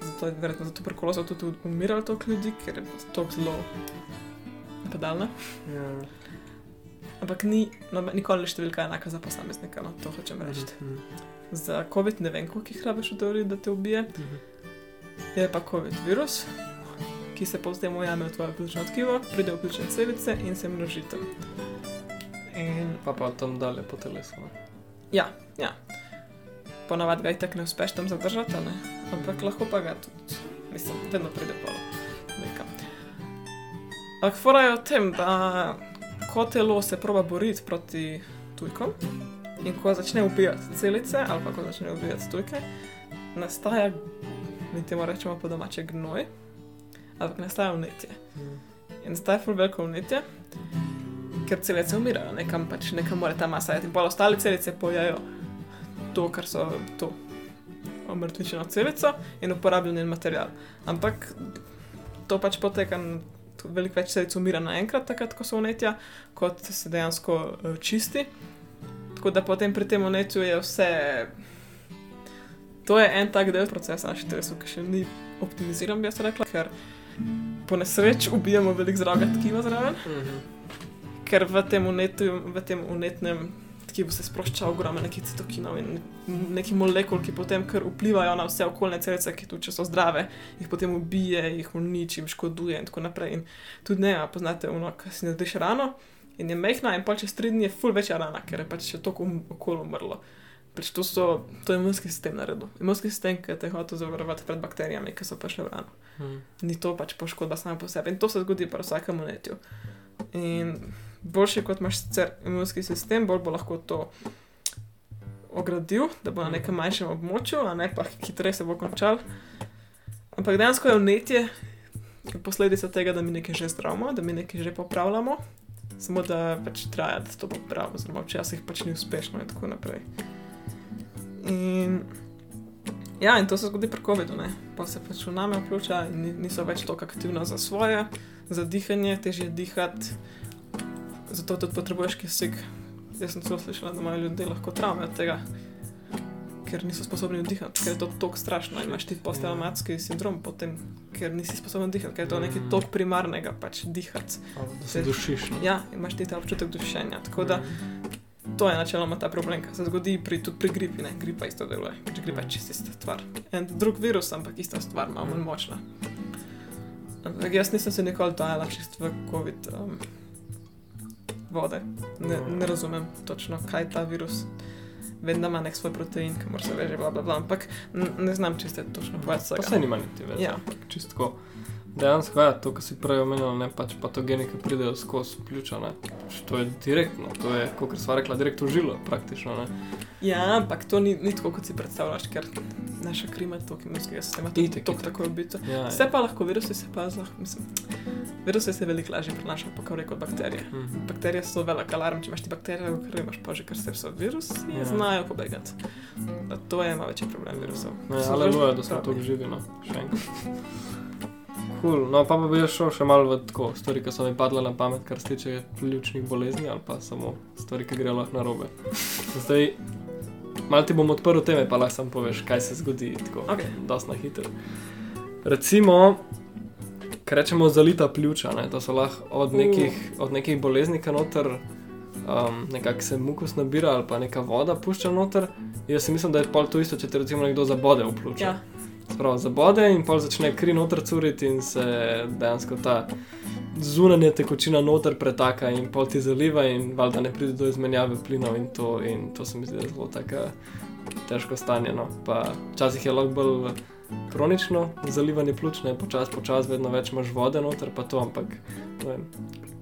Zato je verjetno za tuberkulozo tudi umiralo toliko ljudi, ker je tako zelo napadalna. Ja. Ampak ni, no, nikoli ni številka enaka za posameznika, no, to hočem reči. Mhm. Za COVID ne vem, koliko jih rabiš v teoriji, da te ubije. Mhm. Je pa COVID virus, ki se potem ujame v tvoje pljučno tkivo, pride v pljučne celice in se množi tam. In Pa tam dalje po telesu. ne. ja, ja. Ponavadi ga itak ne uspeš tam zadržati, ne? ampak lahko pa ga tudi, mislim, vedno pride polo. Nekam. Ampak fora je v tem, da ko telo se proba boriti proti tujkom in ko začne ubijati celice ali pa ko začne ubijati tujke, nastaja, mi temu rečemo po domače gnoj, ampak nastaja vnetje. Mhm. In zdaj je ful veliko vnetje, ker celice umirajo, nekam pač nekam mora ta masa iti. In pa ostale celice pojejo to, kar so to omrtvičeno celico in uporabljen njen material. Ampak to pač poteka, veliko več celic umira naenkrat, takrat, ko so vnetja, kot se dejansko eh, čisti. Tako da potem pri tem vnetju je vse. To je en tak del procesa naših telesov, ki še ni optimiziran, bi jaz rekla, ker po nesreči ubijamo veliko zdravega tkiva zraven, Mhm. Ker v tem, unetu, v tem unetnem tkivu se sprošča ogromno nekih citokinov in nekih molekul, ki potem kar vplivajo na vse okoljne celice, ki tudi če so zdrave, jih potem ubije, jih uniči, jim škoduje in tako naprej. In tudi ne, a poznate ono, ki si narediš rano in je mehna in pa čez tri dni je ful večja rana, ker je pač še toliko um- okolje umrlo. Pač to, so, to je imunski sistem naredil. Imunski sistem, ki te hoče zavarovati pred bakterijami, ki so prišle v rano Mhm. ni to pač poškodba sama po sebi. In to se zgodi pri vsakem unetju. In boljši kot imaš sicer imunski sistem, bolj bo lahko to ogradil, da bo na nekem manjšem območju, a ne pa hitreje se bo končal. Ampak dejansko je unetje posledica tega, da mi nekaj že zdravimo, da mi nekaj že popravljamo, samo da pač traja, da to popravimo, oziroma včasih pač ni uspešno in tako naprej. In Ja, in to se zgodi pri COVID-u. Pa se pač vnamejo pljuča in ni- niso več tako aktivna za svoje, za dihanje, težje dihati, zato tudi potrebuješ kisik. Jaz sem celo slišala, da imajo ljudje lahko travme od tega, ker niso sposobni dihati, ker je to tako strašno. in Imaš ti posttraumatski sindrom, potem, ker nisi sposoben dihati, ker je to nekaj tako primarnega, pač dihati. Da se dušiš. no. Ja, imaš ti ta občutek dušenja. Tako da to je načeloma ta problem, ki se zgodi pri, tudi pri gripi. Ne? Gripa isto deluje, pač gripa je čisto ista stvar. En drug virus, ampak ista stvar, malo manj močna. Ampak jaz nisem se nikoli dajala čist v COVID um, vode. Ne, ne razumem točno, kaj ta virus. Vem, da ima nek svoj protein, ki mora se reči, bla, bla, bla, ampak ne znam čisto točno povedati. Pa vsega. se nima niti več. Ja. Čistko Dejansko, ja, to, kar si prej omenil, ne pač patogeni, ki pridejo skozi pljuča. Ne. Pač To je direktno, to je, kot sva rekla, direkt v žilo, praktično. Ne. Ja, ampak to ni, ni tako, kot si predstavljaš, ker naša kri ima toliko imunskega sistema, to je Itak, tako itak. tako ubito. Ja, Vse pa lahko, virusi se pa zelo, mislim, virusi se veliko lažje prenašajo, pa kot bakterije. Mhm. Bakterije so velik alarm, če imaš ti bakterije, v krvi imaš pa že kar se so virusi, Ja. ja. znajo pobegati. Da, to je največji problem virusov. Ja, So aleluja, zelo da smo tu živi, no, še enkrat. Cool. No, pa, pa bi jaz šel še malo v tako stvari, ki so mi padle na pamet, kar se tiče pljučnih bolezni ali pa samo stvari, ki grejo lahko na robe. Zdaj, malo ti bom odprl teme, pa lahko sam poveš, kaj se zgodi tako, Ok. dosti na hitro. Recimo, kar rečemo zalita pljuča, ne? to so lahko od Uh. nekih, od nekih bolezni, ki noter um, nekako se mukus nabira ali pa neka voda pušča noter. Jaz si mislim, da je pol to isto, če te recimo nekdo zabode v pljuča. Ja, Prav, zabode in pol začne kri noter curiti in se dejansko ta zunanja tekočina noter pretaka in pol ti zaliva in valjda ne pride do izmenjave plinov in to, in to se mi zdi zelo tako težko stanje. No. Pa včasih je lahko bolj kronično zalivanje pljuč, ne počas, počas, vedno več imaš vode noter, pa to, ampak ne vem,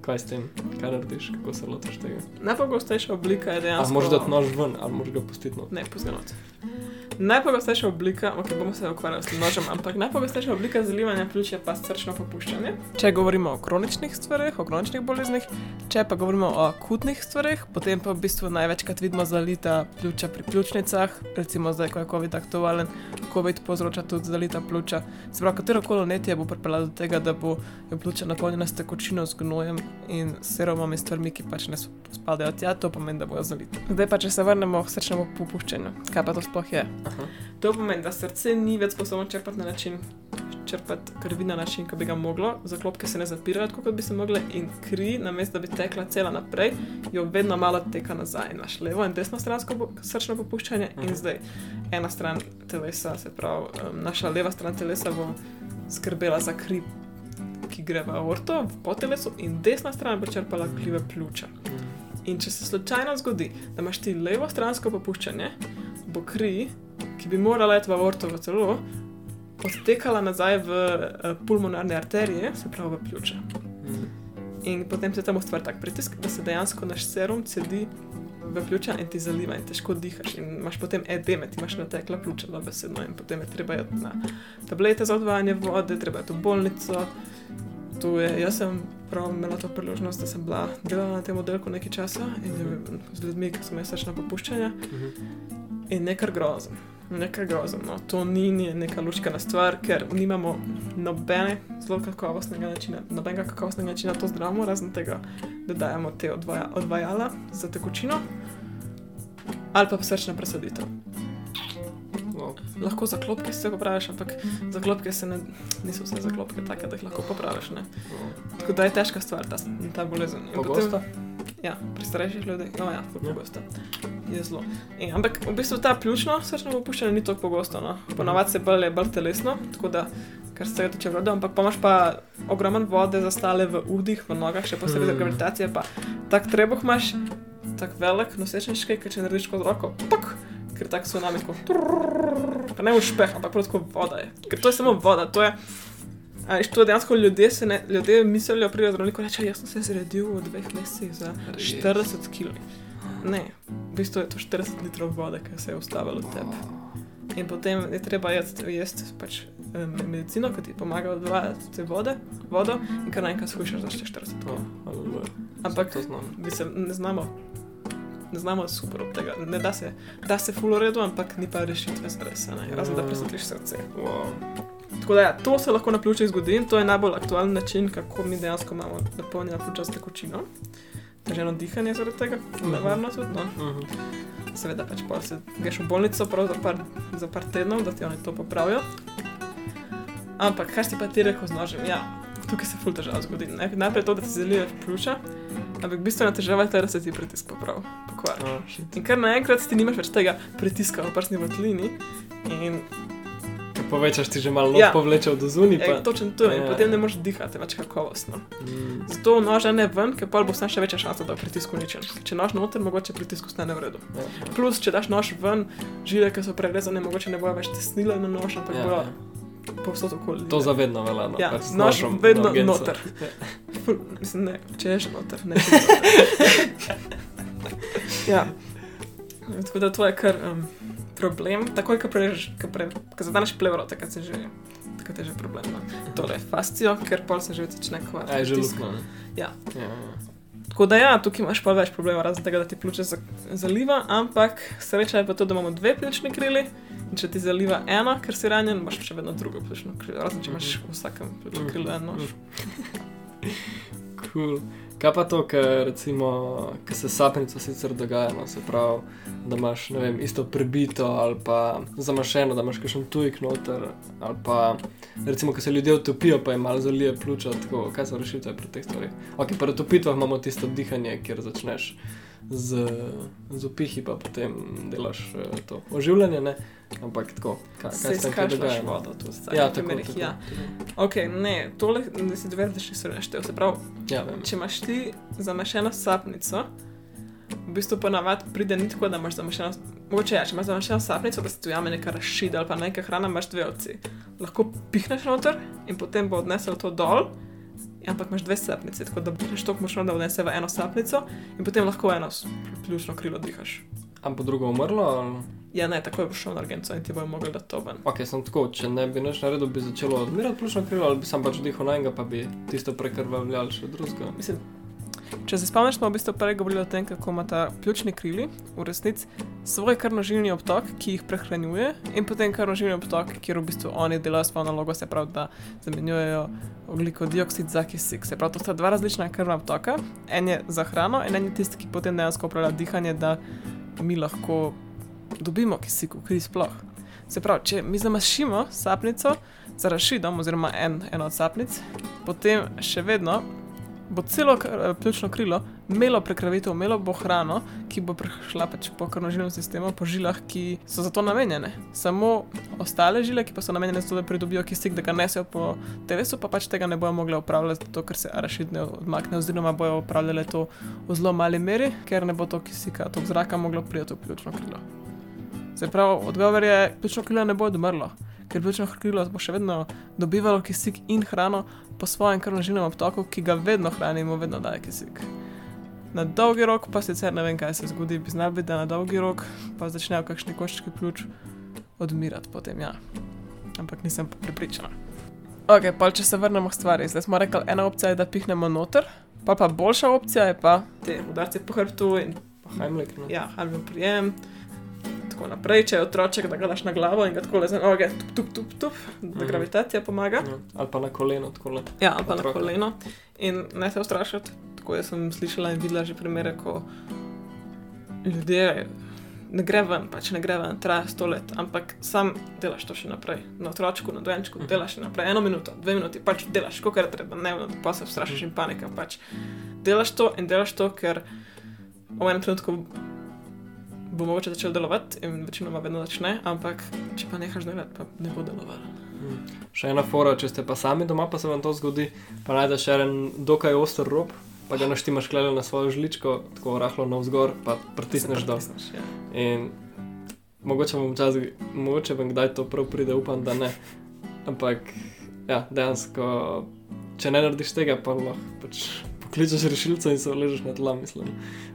kaj s tem, kaj narediš, kako se lotiš tega. najpogostejša oblika je dejansko. moraš dati nož ven, ali moraš ga pustiti noter. Ne, pozganot. Najpogostejša oblika, ok, bomo se ukvarjali s tem nožem, ampak najpogostejša oblika zalivanja pljuč je pa srčno popuščanje. Če govorimo o kroničnih stvareh, o kroničnih boleznih, če pa govorimo o akutnih stvareh, potem pa v bistvu največkrat vidimo zalita pljuča pri pljučnicah, recimo zdaj, ko je COVID aktualen, COVID povzroča tudi zalita pljuča. Pravi, katero koli netje bo pripeljalo do tega, da bo pljuča napolnjena s tekočino, z gnojem in serumom in stvarmi, ki pač ne spadajo tja, to pomeni, da bojo zalite. Zdaj pa, če se vrnemo k srčnemu popuščanju, kaj pa to sploh je? Aha. To pomeni, da srce ni več sposobno črpati na način, črpati krvi na način, ki bi ga moglo, zaklopke se ne zapirajo tako, kot bi se mogle, in kri, namesto da bi tekla cela naprej, jo vedno malo teka nazaj. Naš levo in desno stransko srčno popuščanje, Mhm. in zdaj ena stran telesa, se pravi, um, naša leva stran telesa bo skrbela za kri, ki gre v aorto, v potelesu, in desna stran bo črpala kri v pljuča. In če se slučajno zgodi, da imaš ti levo stransko popuščanje, bo kri, ki bi morala iti v aorto v telo, odtekala nazaj v uh, pulmonarne arterije, se pravi v pljuča. In potem se tam ustvari tak pritisk, da se dejansko naš serum cedi v pljuča in ti zaliva in težko dihaš. In imaš potem edeme, ti imaš natekla pljuča, dobesedno. In potem je treba iti na tablete za odvajanje vode, treba iti v bolnico. Tu je, jaz sem prav imela to priložnost, da sem bila delala na tem oddelku nekaj časa in z ljudmi, ki so imeli srčna popuščanja. In nekaj grozen. Nekaj grozen. No. To ni, ni neka luškana stvar, ker nimamo nobene zelo kakovostnega načina, nobenega kakovostnega načina to zdravimo, razen tega, da dajemo te odvaja, odvajala za tekočino ali pa srčna presaditev. No, Lahko zaklopke se popraviš, ampak zaklopke se ne, niso vse zaklopke take, da jih lahko popraviš. Ne. no. Tako da je težka stvar ta, ta bolezen. In Pogosta? Ja, pri starejših ljudeh, no ja, ful Ja. pogosto. Je zelo. In, ampak v bistvu ta pljučno srčno popuščanje ni tako pogosto. No. Ponavadi se bolj, bolj telesno, tako da kar se tega tiče vodo, ampak pa imaš pa ogromen vode zastale v udih, v nogah, še posebej za Mm. gravitacijo, pa tak trebuh imaš, tak velik nosečniški, ker če narediš kot roko, pok, ker tak so nami tako, trrrr, pa ne ušpeh, ampak prav tako voda je. Ker to je samo voda, to je Veš, to dejansko ljudje, ne, ljudje mislijo, pridejo zdravniku in rečejo, jaz sem se zredil v dveh mesecih za Res? 40 kg. Ne, v bistvu je to 40 litrov vode, ki se je ustavilo v tebi. In potem je treba jesti, jesti pač medicino, ki ti pomaga odvajati te vode, vodo in kar naenkrat skušaš za 40 No, kg. Ampak to znam. mislim, ne znamo. Ne znamo super od tega. Ne da se, da se full uredu, ampak ni pa rešitve za res, razen da presvetliš srce. Wow. Tako da, ja, to se lahko na pljučih zgodi in to je najbolj aktualen način, kako mi dejansko imamo napolnjena pljuča s tekočino. Teženo dihanje zaradi tega, Mhm. nevarno tudi. No. Mhm. Seveda pač pa se greš v bolnico za par, za par tednov, da ti oni to popravijo. Ampak kaj si pa ti rekel z nožem? Ja, tukaj se ful težav zgodi. Ne? Najprej to, da ti zaliješ pljuča, ampak bistvena težava je ta, da se ti pritisk popravi. Pokvari. Ah, shit. In kar naenkrat ti nimaš več tega pritiska v prsni votlini in povečaš ti že malo Ja. ja. povlečev do zunaj. je, točno to je. In Ja. potem ne moreš dihati več kakovostno. Mm. Zato noža ne ven, ker pa bo znaš še večja šansa, da bo pritisk uničen. Če nož noter, mogoče pritisk ostane v redu. Ja. Plus, če daš nož ven, žile, ki so prerezane, mogoče ne bojo več tesnile na nož, ampak Ja, bojo ja. povsod okoli. To zavedno velja. No, Ja, pač nož vedno na noter. Ful, mislim, ne, če je že noter, ne. je noter. ja. Tako da to je kar um, problem. Takoj, ko prežeš, ko, pre, ko zadaneš plevro, takrat se že, takrat je že problem. No. Tole je fascijo, ker pol se že začne kvariti. Aj, že Tisk. luknjo. Ja. ja. ja. Tako da ja, tukaj imaš pa več problemov, razen tega, da ti pljuče za, zaliva, ampak sreča je pa to, da imamo dve pljučni krili. In če ti zaliva eno, ker si ranjen, imaš še vedno drugo pljučno krilo, razen če imaš v vsakem pljučnem krilu eno. Cool. Kaj pa to, ker recimo, ker se sapnico sicer dogaja, no, se pravi, da imaš vem, isto prebito ali pa zamašeno, da imaš kakšen tujk noter, ali pa recimo, ko se ljudje utopijo, pa jim malo zalije pljuča, tako, kaj so rešitve pri teh stvareh. Ok, pri utopitvah imamo tisto dihanje, kjer začneš z, z upihi, pa potem delaš eh, to oživljanje, ne? Ampak tako, kaj, kaj Se se kaj dogaja? no? vodo, tu v Ja, tako, primerih, tako, ja. tako. Ok, ne, tole, da si dve reči, so neštev. Se pravi, Ja, vem. če imaš ti zamašeno sapnico, v bistvu ponavadi pride ni tako, da imaš zamašeno, mogoče ja, če imaš zamašeno sapnico, da se tu jame neka rašida ali pa neka hrana, imaš dve opcije. Lahko pihneš noter in potem bo odnesel to dol, ampak imaš dve sapnice, tako da pihneš to močno, da odnese v eno sapnico in potem lahko eno pljučno krilo dihaš. Am po drugo umrlo? Ali? Ja, ne, takoj boš šel na urgenco in ti bojo mogli dati to ven. Ok, sem tako, če ne bi nič naredil, bi začelo odmirati plučno krilo, ali bi sam pač dihal na enega, pa bi tisto prekrvavljal še drugega. Mislim, če se spomniš, smo v bistvu prej govorili o tem, kako ima ta pljučni krili v resnici svoj krvnožilni obtok, ki jih prehranjuje, in potem krvnožilni obtok, kjer v bistvu oni delajo svojo nalogo, se pravi, da zamenjujejo ogljikov dioksid za kisik. Se pravi, to sta dva različna krvna obtoka. En je za hrano, in en je tisti, ki potem dejansko upravlja dihanje, da mi lahko dobimo kisik v kri sploh. Se pravi, če mi zamašimo sapnico za rašidom, oziroma en, eno od sapnic, potem še vedno bo celo kr- pljučno krilo imelo prekrvitev, imelo bo hrano, ki bo prešla pač po krvnožilnem sistemu, po žilah, ki so za to namenjene. Samo ostale žile, ki pa so namenjene za to, da pridobijo kisik, da ga nesejo po telesu, pa pač tega ne bojo mogli upravljati, zato ker se arašid ne odmakne, oziroma bojo upravljale to v zelo mali meri, ker ne bo to kisika, to zraka moglo priti v pljučno krilo. Se pravi, odgovor je, pljučno krilo ne bo odmrlo, ker pljučno krilo bo še vedno dobivalo kisik in hrano po svojem krvnožilnem obtoku, ki ga vedno hranimo, vedno daje kisik. Na dolgi rok pa sicer ne vem, kaj se zgodi, bi znal biti, da na dolgi rok pa začnejo kakšni koščki pljuč odmirati potem, ja. Ampak nisem pa prepričana. Ok, pa če se vrnemo k stvari, zdaj smo rekli, ena opcija je, da pihnemo noter, pa pa boljša opcija je pa te udarce po hrbtu in Heimlik, ne? ja, halvim prijem. Tako naprej, če je otroček, da ga daš na glavo in ga tako le za noge, tup, tup, tup, tup, da Mhm. gravitacija pomaga. Ja. Ali pa na koleno, tako le. Ja, ali pa na Otroka. koleno. In ne se ustrašiti. Tako jaz sem slišala in videla že primere, ko ljudje ne gre ven, pač ne gre ven, traja sto let, ampak sam delaš to še naprej. Na otročku, na dojenčku, Mhm. delaš še naprej, eno minuto, dve minuti, pač delaš, koliko je treba, ne vem, pa se ustrašiš in panika. Pač. Delaš to in delaš to, ker v enem trenutku bo mogoče začel delovati in večinoma vedno začne, ampak če pa nehaš delati, pa ne bo delovalo. Mm. Še ena fora, če ste pa sami doma, pa se vam to zgodi, pa najdeš en dokaj oster rob, pa ga naštimaš klele na svojo žličko, tako rahlo navzgor, pa pritisneš dol. ja. In mogoče vam včasih, mogoče vam kdaj to prav pride, upam, da ne. Ampak, ja, dejansko, če ne narediš tega, pa lahko pač pokličeš rešilca in se ležeš na tla, mislim.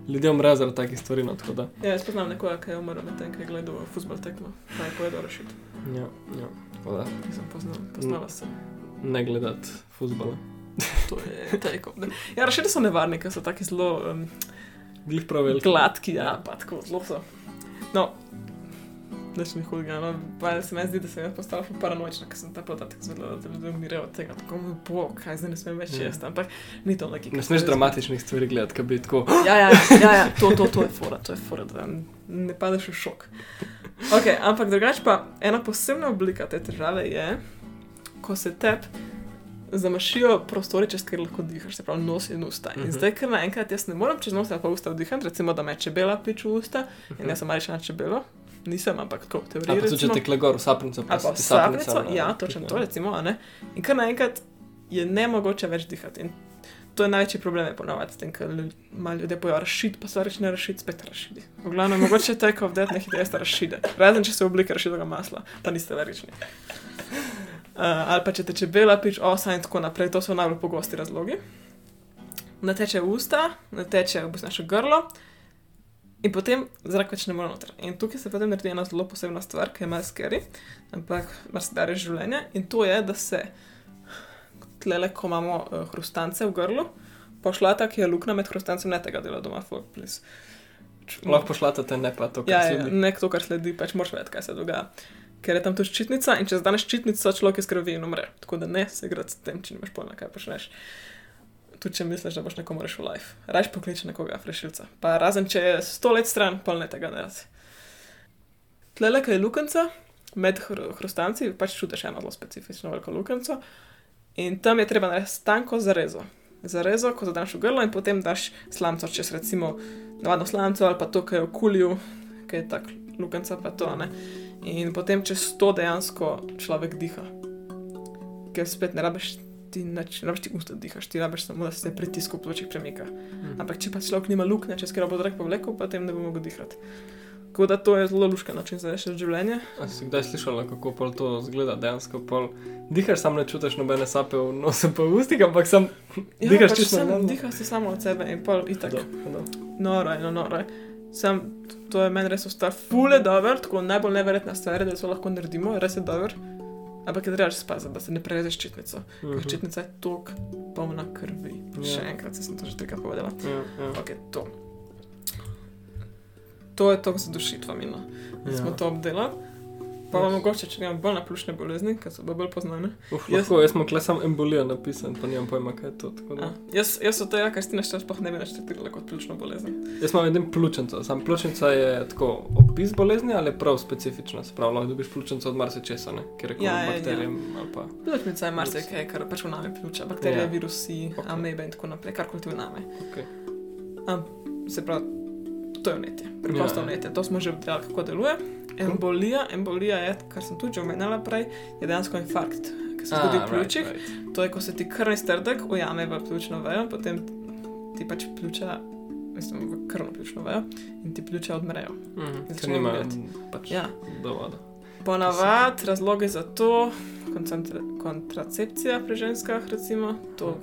Ljudje umrejo zaradi takih stvari, no tako da. Ja, jaz poznam nekoga, ki je umrl medtem, ko je gledal futbol tekmo, pa je povedal rešiti. Ja, ja, tako da Nisem poznal, poznala sem. ne gledati futbola. To je tako. Ja, rešiti so nevarni, ker so taki zelo um, Glih prav velik. gladki, ja, pa tako zelo so. No, Nič ni hudega, no, pa se mi zdi, da sem jaz postala paranoična, ker sem ta podatek zvedela, da ljudje umirajo od tega, tako mi bo, kaj zdaj ne smem več Ja. jesti, ampak ni to neki. Ne smeš dramatičnih stvari gledati, kaj bi tako. Ja, ja, ja, ja to, to, to je fora, to je fora, da ne padeš v šok. Ok, ampak drugače pa ena posebna oblika te težave je, ko se tep zamašijo prostori, čez kjer lahko dihaš, se pravi nos in usta. In Mhm. zdaj, ker naenkrat jaz ne morem čez nos ali pa usta vdihati, recimo, da me čebela piče v usta in jaz sem ali še na čebelo, nisem, ampak tako v teoriji. Ali pa če recimo. tekle gor v sapnico, pa Ali se ti sapnico, sapnica, ja, ne, točno to, recimo, a ne. In kar naenkrat je ne mogoče več dihati. In to je največji problem, je ponavadi, s tem, ker malo ljudje pojo rašiti, pa reči ne rašiti, spet rašiti. V glavnem, mogoče take of death, nekaj jeste rašide. Razen, če se oblika rašidega masla, pa niste verični. ali pa če te čebela pič, osa in tako naprej, to so najbolj pogosti razlogi. Nateče usta, nateče v bistvu naše grlo in potem zrak več ne more noter. In tukaj se potem naredi ena zelo posebna stvar, ki je malo skeri, ampak mar se da reči življenje. In to je, da se tlele, ko imamo uh, hrustance v grlu, pošlata, ki je luknja med hrustancem, ne tega dela doma, folk, please. Lahko pošljete ne pa to, kar Ja, ja, sledi. ne to, kar sledi, pač moraš vedeti, kaj se dogaja. Ker je tam tudi ščitnica in če zdaneš ščitnico, človek je skrbi in umre. Tako da ne se igrati s tem, če nimaš pojma, kaj počneš. Tudi če misliš, da boš nekomu rešil life. Rajš pokliči nekoga, rešilca. Pa razen če je sto let stran, pa ne tega ne rad. Tlele, kaj je lukenca, med hr hrustanci, pač čutiš eno zelo specifično veliko lukenco. In tam je treba narediti tanko zarezo. Zarezo, ko zadaš v grlo in potem daš slamco, čez recimo navadno slamco ali pa to, kar je v kulju, ki je tak lukenca, pa to ne. In potem čez to dejansko človek diha. Ker spet ne rabiš ti, nič, ne rabiš ti usta dihaš, ti rabiš samo, da se pritisk v pločih premika. Mhm. Ampak če pa človek nima luknje, katero bo zrak povlekel, potem ne bo mogel dihati. Tako da to je zelo luška način za rešiti življenje. A si kdaj slišala, kako pol to zgleda dejansko? Pol dihaš, sam ne čutiš nobene sape v nosu pa v ustih, ampak sam dihaš pač čisto sam dihaš se samo od sebe in pol itak. Do, do. Noro no, noro. Sam, to je meni res ostal fule dober, tako najbolj neverjetna stvar, da to lahko naredimo, res je dober. Ampak je treba že spaziti, da se ne prelezeš ščitnico. Ker Mhm. ščitnica je tok polna krvi. Ja. Še enkrat, sem to že trikrat povedala. Ja, ja. Ok, to. To je tok z dušitvami, no. Ja. Smo to obdelali. Pa vam mogoče, če imam bolj na plušne bolezni, ki so bolj poznane. Uf, Jaz- lahko, jaz sem kle sam embolija napisan, pa nimam pojma, kaj je to. tako da. A, jaz, jaz od tega, kar ste našteli, sploh ne bi naštetila kot pljučno bolezen. Jaz imam edin pljučnico, sam pljučnica je tako opis bolezni ali prav specifična, se pravi, lahko dobiš pljučnico od marsičesa, ne, ker je Ja, ja, ja, bakterijem ali pa. Pljučnica je marsikaj, kar pač v nami pljuča, bakterije, Ja. ja. virusi, Ok. okay. amebe in tako naprej, kar kot v nami. Okay. Am, se pravi, to je vnetje, preprosto Ja, ja. vnetje, to smo že obdelali, kako deluje. Embolija, embolija je, kar sem tudi omenjala prej, je dejansko infarkt, ki se zgodi v pljučih. Right, right. To je, ko se ti krvni strdek ujame v pljučno vejo, potem ti pač pljuča, mislim, v krvno pljučno vejo in ti pljuča odmrejo. Mhm, ker nima pač Ja. dovoda. Ponavadi razloge za to, koncentra kontracepcija pri ženskah, recimo, to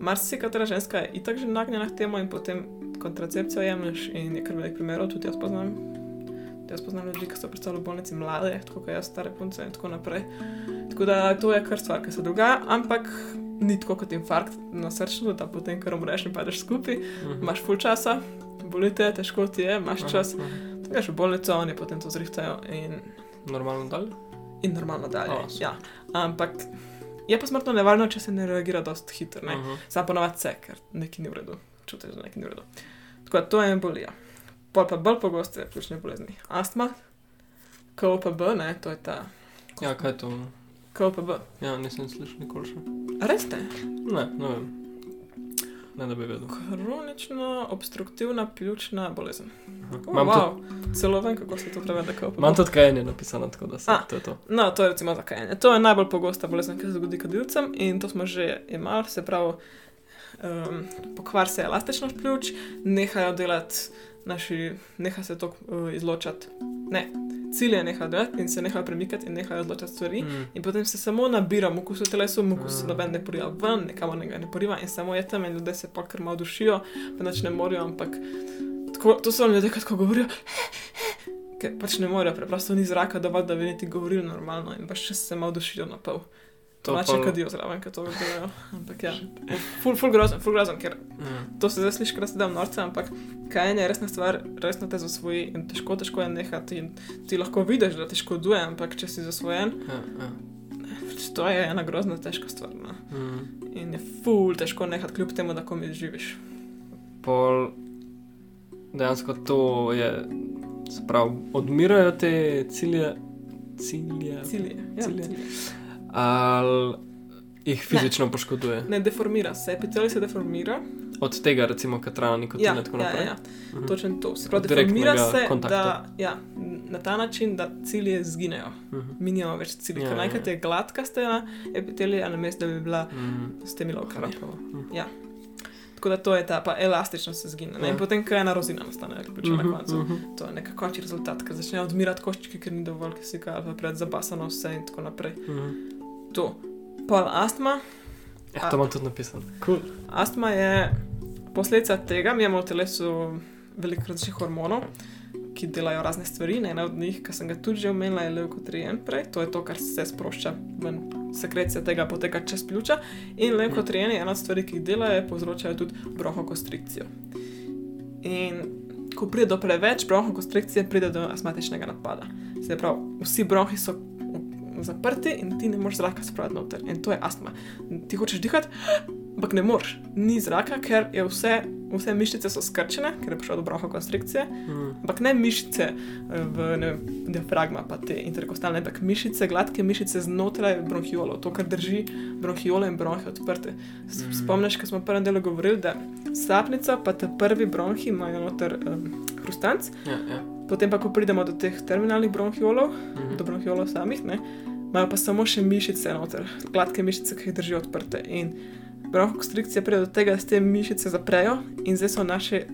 marsikatera ženska je itak že nagnjena k temu in potem kontracepcijo jemliš in je kar velik primerov, tudi jaz poznam. Tudi Jaz poznam ljudi, ki so predstavljali v bolnici mlade, tako kot jaz, stare punce in tako naprej. Tako da to je kar stvar, ki se dogaja, ampak ni tako kot infarkt na srčnu, da potem kar umreš in padeš skupaj, Mhm. imaš full časa, bolite, težko ti je, imaš čas, aha. greš v bolnico, oni potem to zrihtajo in Normalno dalje? in normalno dalje. Oh, super. ja. Ampak je pa smrtno nevarno, če se ne reagira dosti hitro. Ne? Aha. Sam ponovadi se, ker nekaj ni v redu, čutiš, da nekaj ni v redu. Tako da to je embolija. Pol pa bolj pogoste pljučne bolezni. Astma, KOPB, ne, to je ta Ja, kaj je to? KOPB. Ja, nisem slišal nikoli še. Res te? Ne, ne vem. Ne, da bi vedel. Kronična obstruktivna pljučna bolezen. Oh, Imam, wow. tudi, Celo vem, kako se to prevede imam tudi kajenje napisano, tako da se A. to je to. No, to je recimo zakajanje. To je najbolj pogosta bolezen, ki se zgodi kadilcem in to smo že imeli, se pravi, um, pokvar se elastičnost pljuč, nehajo delati naši, neha se to uh, izločati, ne, cilje nehajo delati in se nehajo premikati in nehajo izločati stvari. Mm. In potem se samo nabira mukus v telesu, mukus Mm. noben ne poriva ven, nekamor ne ga ne poriva in samo je tam in ljudje se pa kar malo dušijo, pa nič ne morajo, ampak tako, to so ljudje, ki tako govorijo. Ker pač ne morejo, preprosto ni zraka dovolj, da bi niti govorili normalno in pač se malo dušijo na pol. To To pač pol- kadijo zraven, ker to delajo. Ampak ja, ful, ful grozen, ful grozen, ker Mm. to se zdaj sliši, da se da norce, ampak kajenje je resna stvar, resno te zasvoji in težko, težko je nehati in ti lahko vidiš, da ti škoduje, ampak če si zasvojen, Ja, ja. to je ena grozna težka stvar. No. Mm. In je ful težko nehati, kljub temu, da komi živiš. Pol dejansko to je, se pravi, odmirajo te cilje, cilje, Cilje. Ja, Cilje. cilje. Ali jih fizično ne. poškoduje. Ne deformira se, epitelij se deformira. Od tega, recimo, katrana, nikotina Ja, in tako ja, naprej. ja, ja. Mhm. točno to. Se pravi, deformira se kontakta. da, ja, na ta način, da cilje zginejo. Mhm. Mi nimamo več ciljev. Ja, Ja, ja, Najkrat ja. je gladka stena epitelija, na mestu, da bi bila Mhm. s temi lokami. Mhm. Tako da to je ta, pa elastično se zgine. Ne? Ja. In potem, ko ena rozina nastane, priče na Mhm, koncu. mhm. To je nek končni rezultat, ker začnejo odmirati koščki, ker ni dovolj kisika, ali pa pred zabasano vse in tako naprej. Mhm. To. Pol astma. Ja, to imam tudi napisano. Cool. Astma je posledica tega, mi imamo v telesu veliko različnih hormonov, ki delajo razne stvari. Ena od njih, ki sem ga tudi že omenila, je leukotrien prej, to je to, kar se sprošča ven. Sekrecija tega poteka čez pljuča, in leukotrien je ena od stvari, ki jih delajo, povzročajo tudi bronhokonstrikcijo. In ko pride do preveč bronhokonstrikcije, pride do astmatičnega napada. Se pravi, vsi bronhi so zaprti in ti ne moreš zraka spraviti noter. In to je astma. Ti hočeš dihati, ampak ne moreš. Ni zraka, ker je vse, vse mišice so skrčene, ker je prišlo do bronhokonstrikcije. Mm. Ampak ne mišice v ne vem, diafragma, pa te interkostalne, ampak mišice, gladke mišice znotraj bronhiolov, to, kar drži bronhiole in bronhe odprte. S- Mm. Spomniš, ko smo v prvem delu govorili, da sapnica, pa te prvi bronhi imajo noter um, hrustanc, Ja, ja. potem pa, ko pridemo do teh terminalnih bronhiolov, Mhm. do bronhiolov samih, ne, imajo pa samo še mišice noter, gladke mišice, ki jih držijo odprte. In bronhokonstrikcija pride do tega, da se te mišice zaprejo in zdaj so naše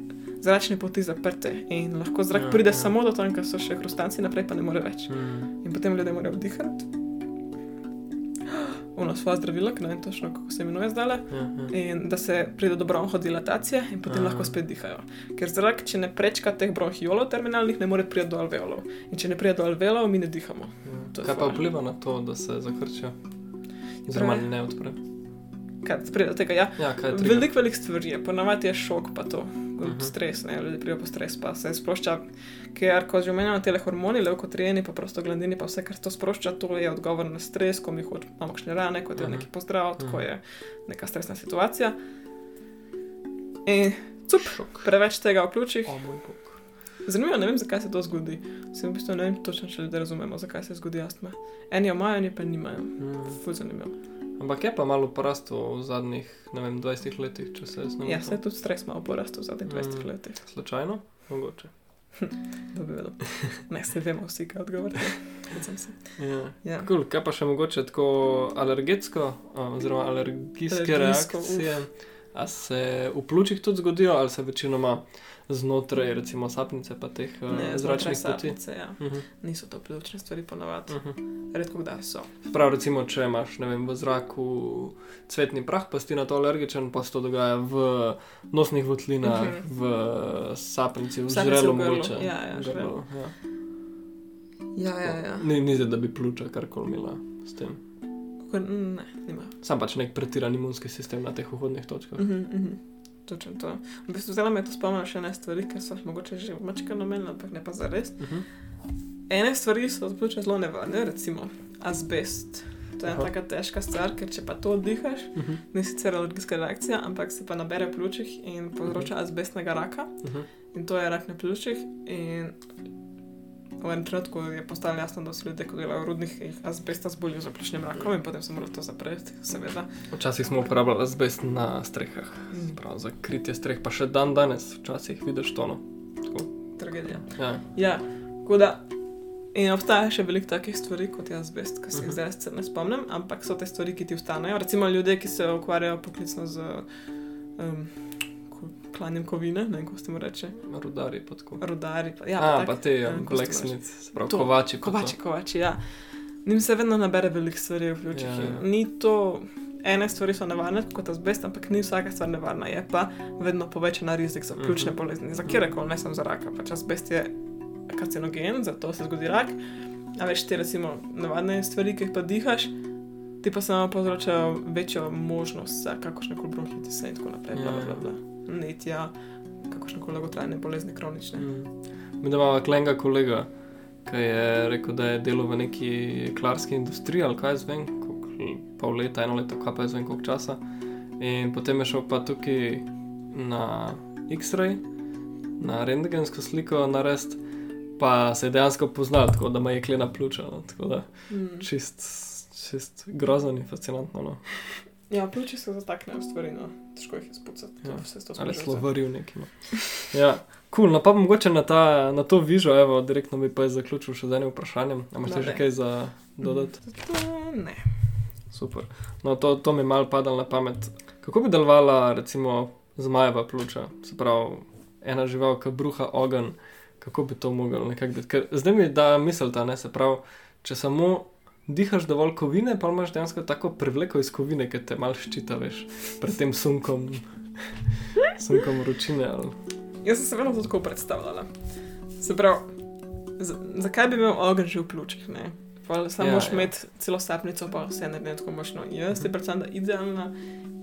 zračne poti zaprte in lahko zrak Ja, pride ja. samo do tam, kjer so še hrustanci, naprej pa ne more več. Mm. In potem ljudje morajo vdihati. Ono svoje zdravilo, ki ne vem točno, kako se imenuje zdaj. Ja, ja. In da se pride do bronhodilatacije, in potem Aha. lahko spet dihajo. Ker zrak, če ne prečka teh bronhiolov terminalnih, ne more priti do alveolov. In če ne pride do alveolov, mi ne dihamo. To je Kaj pa vpliva na to, da se zakrčijo? Oziroma Pre- ne odpre. Kaj pride do tega? Ja, Ja, veliko, veliko stvari je, ponavadi je šok, pa to. Mhm. Stres, ne, ljudje prijo po stres, pa se sprošča, ker ko že omenjamo te hormoni, leukotrijeni, pa prosto glandini, pa vse, kar to sprošča, to je odgovor na stres, ko mi hočemo, imamo kakšne rane, ko je Mhm. neki pozdrav, ko Mhm. je neka stresna situacija. In cup, Šok. preveč tega v bog. Zanimivo, ne vem, zakaj se to zgodi. Sem v bistvu ne vem točno, če ljudje razumemo, zakaj se zgodi astma. Eni jo imajo, eni pa nimajo. Mm. Ful zanimivo. Ampak je pa malo porastel v zadnjih, vem, 20 letih, če se jaz ne Ja, motim. se tudi stres malo porastel v zadnjih 20 Mm. letih. Slučajno? Mogoče. To bi vedel. Ne, se vemo vsi, kaj odgovorite. Ja. Ja. Cool. Kaj pa še mogoče tako alergetsko, oziroma alergijske Alergijsko, reakcije? A se v pljučih tudi zgodijo, ali se večinoma znotraj, recimo sapnice, pa teh Ne, ne, zračnih poti? sapnice, ja. Uh -huh. Niso to pljučne stvari ponavadi. uh -huh. Redko kdaj so. Prav, recimo, če imaš vem, v zraku cvetni prah, pa si na to alergičen, pa se to dogaja v nosnih votlinah, uh Mhm. -huh. v sapnici, v žrelu, mogoče. Ja, ja, grlu, ja. Ja, ja, ja. Ni, ni zdaj, da bi pljuča karkoli imela s tem. Ne, nima. Sam pač nek pretiran imunski sistem na teh vhodnih točkah. Mhm, mhm. Točno to. V bistvu zdaj me to spomnilo še ene stvari, ki so mogoče že mačka namenila, ampak ne pa zares. Uh -huh. Ene stvari so za pljuča zelo nevarne, recimo azbest. To je Aha. taka težka stvar, ker če pa to dihaš, Uh -huh. ni sicer alergijska reakcija, ampak se pa nabere v pljučih in povzroča azbestnega raka. Uh -huh. In to je rak na pljučih. In v enem trenutku je postalo jasno, da vsi ljudje, ki delajo v rudnikih, azbesta zbolijo za pljučnim rakom in potem se mora to zapreti, seveda. Včasih smo uporabljali azbest na strehah, Mm. prav za kritje streh, pa še dan danes, včasih vidiš to. No. Tako, Tragedija. ja. Ja, tako da. In obstaja še veliko takih stvari kot je azbest, ki se jih Mhm. zdaj sicer ne spomnim, ampak so te stvari, ki ti ostanejo. Recimo ljudje, ki se ukvarjajo poklicno z um, klanjem kovine, ne vem, kako se mu reče, Rudari pa tako. rodari. Pa, ja, Ja, tak. pa te Ja, um, blacksmith, se pravi To, kovači. pa Kovači, to. kovači, ja. Njim se vedno nabere veliko stvari v pljučih. Ja, Ja, ja. Ni to, ene stvari so nevarne kot azbest, ampak ni vsaka stvar nevarna. Je pa vedno povečana rizik za pljučne Mhm. bolezni, za kjerkoli, ne samo za raka. Pač azbest je karcinogen, zato se zgodi rak. A več te recimo navadne stvari, ki jih pa dihaš, ti pa samo povzročajo večjo možnost za kakršne koli bronhitise in tako naprej. Bla, bla, bla. Netja, kakršne koli dolgotrajne bolezni, kronične. Mm. Mi imamo klenga kolega, ki je rekel, da je delal v neki klarski industriji ali kaj zvem, pol leta, eno leto, kaj pa zvem, koliko časa. In potem je šel pa tukaj na X-ray, na rentgensko sliko narediti, pa se je dejansko poznal, tako da ima jeklena pljuča. No, tako da Mm. čist, čist grozno in fascinantno. No. Ja, pljuči se zataknejo stvari, no. težko jih je spucati. Ja. Vse to Ali smo že slovaril neki. No. Ja, kul, cool, no pa mogoče na, ta, na to vižo, evo, direktno bi pa zaključil še z enim vprašanjem. A imaš No, še kaj za dodati? vzeli. Ne. Super. No, to, to mi je malo padalo na pamet. Kako bi delovala, recimo, zmajeva pljuča, se pravi, ena žival, ki bruha ogen, kako bi to moglo nekako biti? Ker zdaj mi da misel ta, ne se pravi, če samo dihaš dovolj kovine, pa imaš dejansko tako privleko iz kovine, ki te malo ščita, veš, pred tem sunkom, sunkom vročine. Ali... Jaz sem se vedno tako predstavljala. Se pravi, zakaj bi imel ogenj že v pljučih? ne? Pa Samo Ja, moraš ja. imeti celo sapnico, pa vse ne vem, tako močno. Jaz ti predstavljam, da idealna,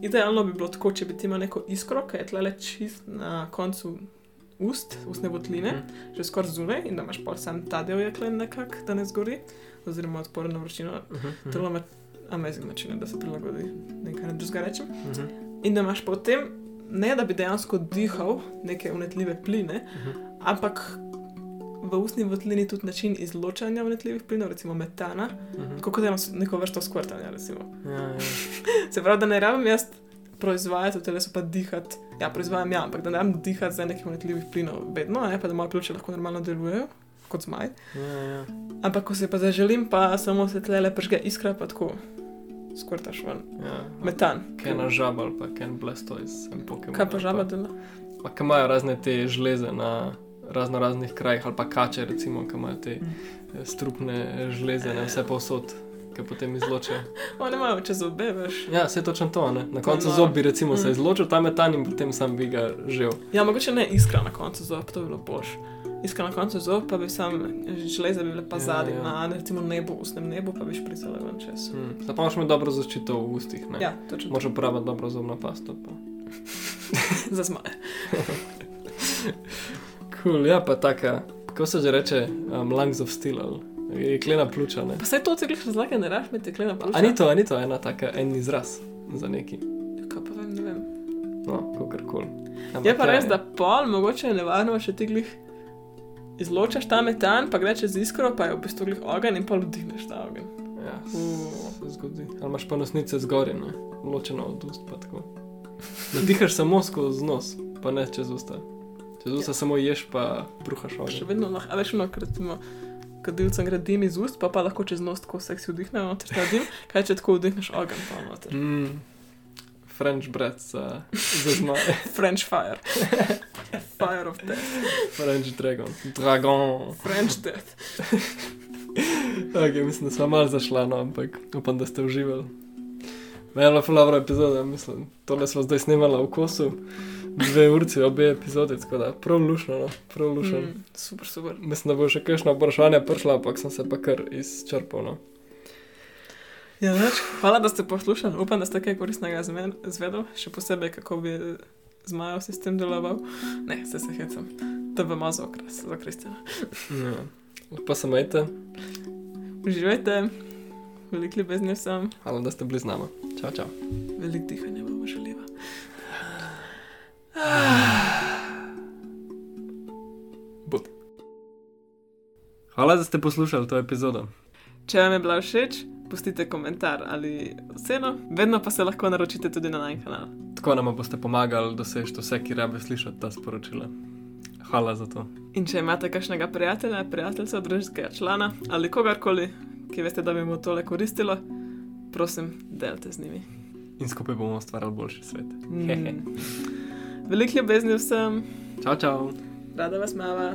idealno bi bilo tako, če bi ti imel neko iskro, ki je tlele čist na koncu ust, ustne votline, Mhm. že skoraj zunaj in da imaš pol sam ta del jeklen nekako, da ne zgori, oziroma odporen na vročino. Mhm, mhm, Telo ima amazing način, da se prilagodi, nekaj ne drugega rečem. mhm, In da imaš potem, ne da bi dejansko dihal neke unetljive pline, mhm. ampak v ustni votlini tudi način izločanja vnetljivih plinov, recimo metana, Mhm. kot da imaš neko vrsto skvrtanja. Ja, ja. Se pravi, da ne rabim jaz proizvajati v telesu, pa dihati. Ja, proizvajam ja, ampak da ne rabim dihati za nekih vnetljivih plinov vedno, ne, pa da moje pljuča lahko normalno delujejo, kot zmaj. Ja, ja. Ampak ko se pa zaželim, pa samo se tlele pržge iskra, pa tako skvrtaš ven. ja. Metan. Ken žaba ali pa ken blastoise, sem Pokemon. Kaj pa žaba dela? Pa ki imajo razne te žleze na razno raznih krajih, ali pa kače, recimo, ki imajo te Mm. eh, strupne žleze, ne vse povsod, ki potem izločijo. Oni imajo čez obe, veš. Ja, se je točno to, ne? Na koncu zob bi recimo se Mm. izločil ta metan in potem sam bi ga žel. Ja, mogoče ne iskra na koncu zob, to bi bilo boš. Iskra na koncu zob, pa bi sam železa bi bile pa Ja, zadnji, ja. na recimo nebu, ustnem nebu, pa bi špricale ven čez. Hmm. Zdaj pa imaš imeti dobro zaščito v ustih, ne? Ja, točno. Moraš uporabljati dobro zobno pasto. Pa. Za zmaje. Cool, ja, pa taka, kako se že reče, um, lungs of steel, ali jeklena pljuča, ne? Pa saj to ciklih razlage ne raš med teklena pljuča. A ni to, a ni to ena taka, en izraz za neki, Kaj pa vem, ne vem. no, kakorkoli. Je pa res, da pol, mogoče je nevarno, če ti glih izločaš ta metan, pa gre čez iskro, pa je v bistvu glih ogenj in pol vdihneš ta ogenj. Ja, Uh. se zgodi. Ali imaš pa nosnice zgoraj, ne? ločeno od ust, pa tako. Da dihaš samo skozi nos, pa ne čez usta. Čez usta Ja. samo ješ, pa bruhaš Še ogenj. vedno lahko, a veš, ono, ker recimo, kadilcem gre dim iz ust, pa pa lahko čez nos tako seksi vdihne noter ta dim, kaj če tako vdihneš ogenj pa noter. Mm. French bread za, za zmaje. French fire. fire of death. French dragon. Dragon. French death. Okay, mislim, da smo malo zašla, no, ampak upam, da ste uživali. Mela, fulabra epizoda, mislim. Tole smo zdaj snimala v kosu, dve urci, obe epizode, tako da prav lušno, no, prav lušno. Mm. Super, super. Mislim, da bo še kakšno vprašanje prišla, ampak sem se pa kar izčrpal. No. Ja, več. Hvala, da ste poslušali. Upam, da ste kaj koristnega zme- zvedeli, še posebej, kako bi zmajev sistem deloval. Ne, se se hecam. To bo malo za okras, za Kristjana. Ja. Pa se majte, Uživajte, veliko ljubezni vsem, hvala, da ste bili z nami. Čau, čau. veliko dihanja bomo želiva. Bud. Hvala, da ste poslušali to epizodo. Če vam je bila všeč, pustite komentar ali oceno, vedno pa se lahko naročite tudi na naš kanal. Tako nam boste pomagali doseči vse, ki rabe slišati ta sporočila. Hvala za to. In če imate kakšnega prijatelja, prijateljca, družinskega člana ali kogarkoli, ki veste, da bi mu tole koristilo, prosim, delite z njimi. In skupaj bomo ustvarjali boljši svet. Mm. Veliko ljubezni vsem, Čau, čau. rada vas mava.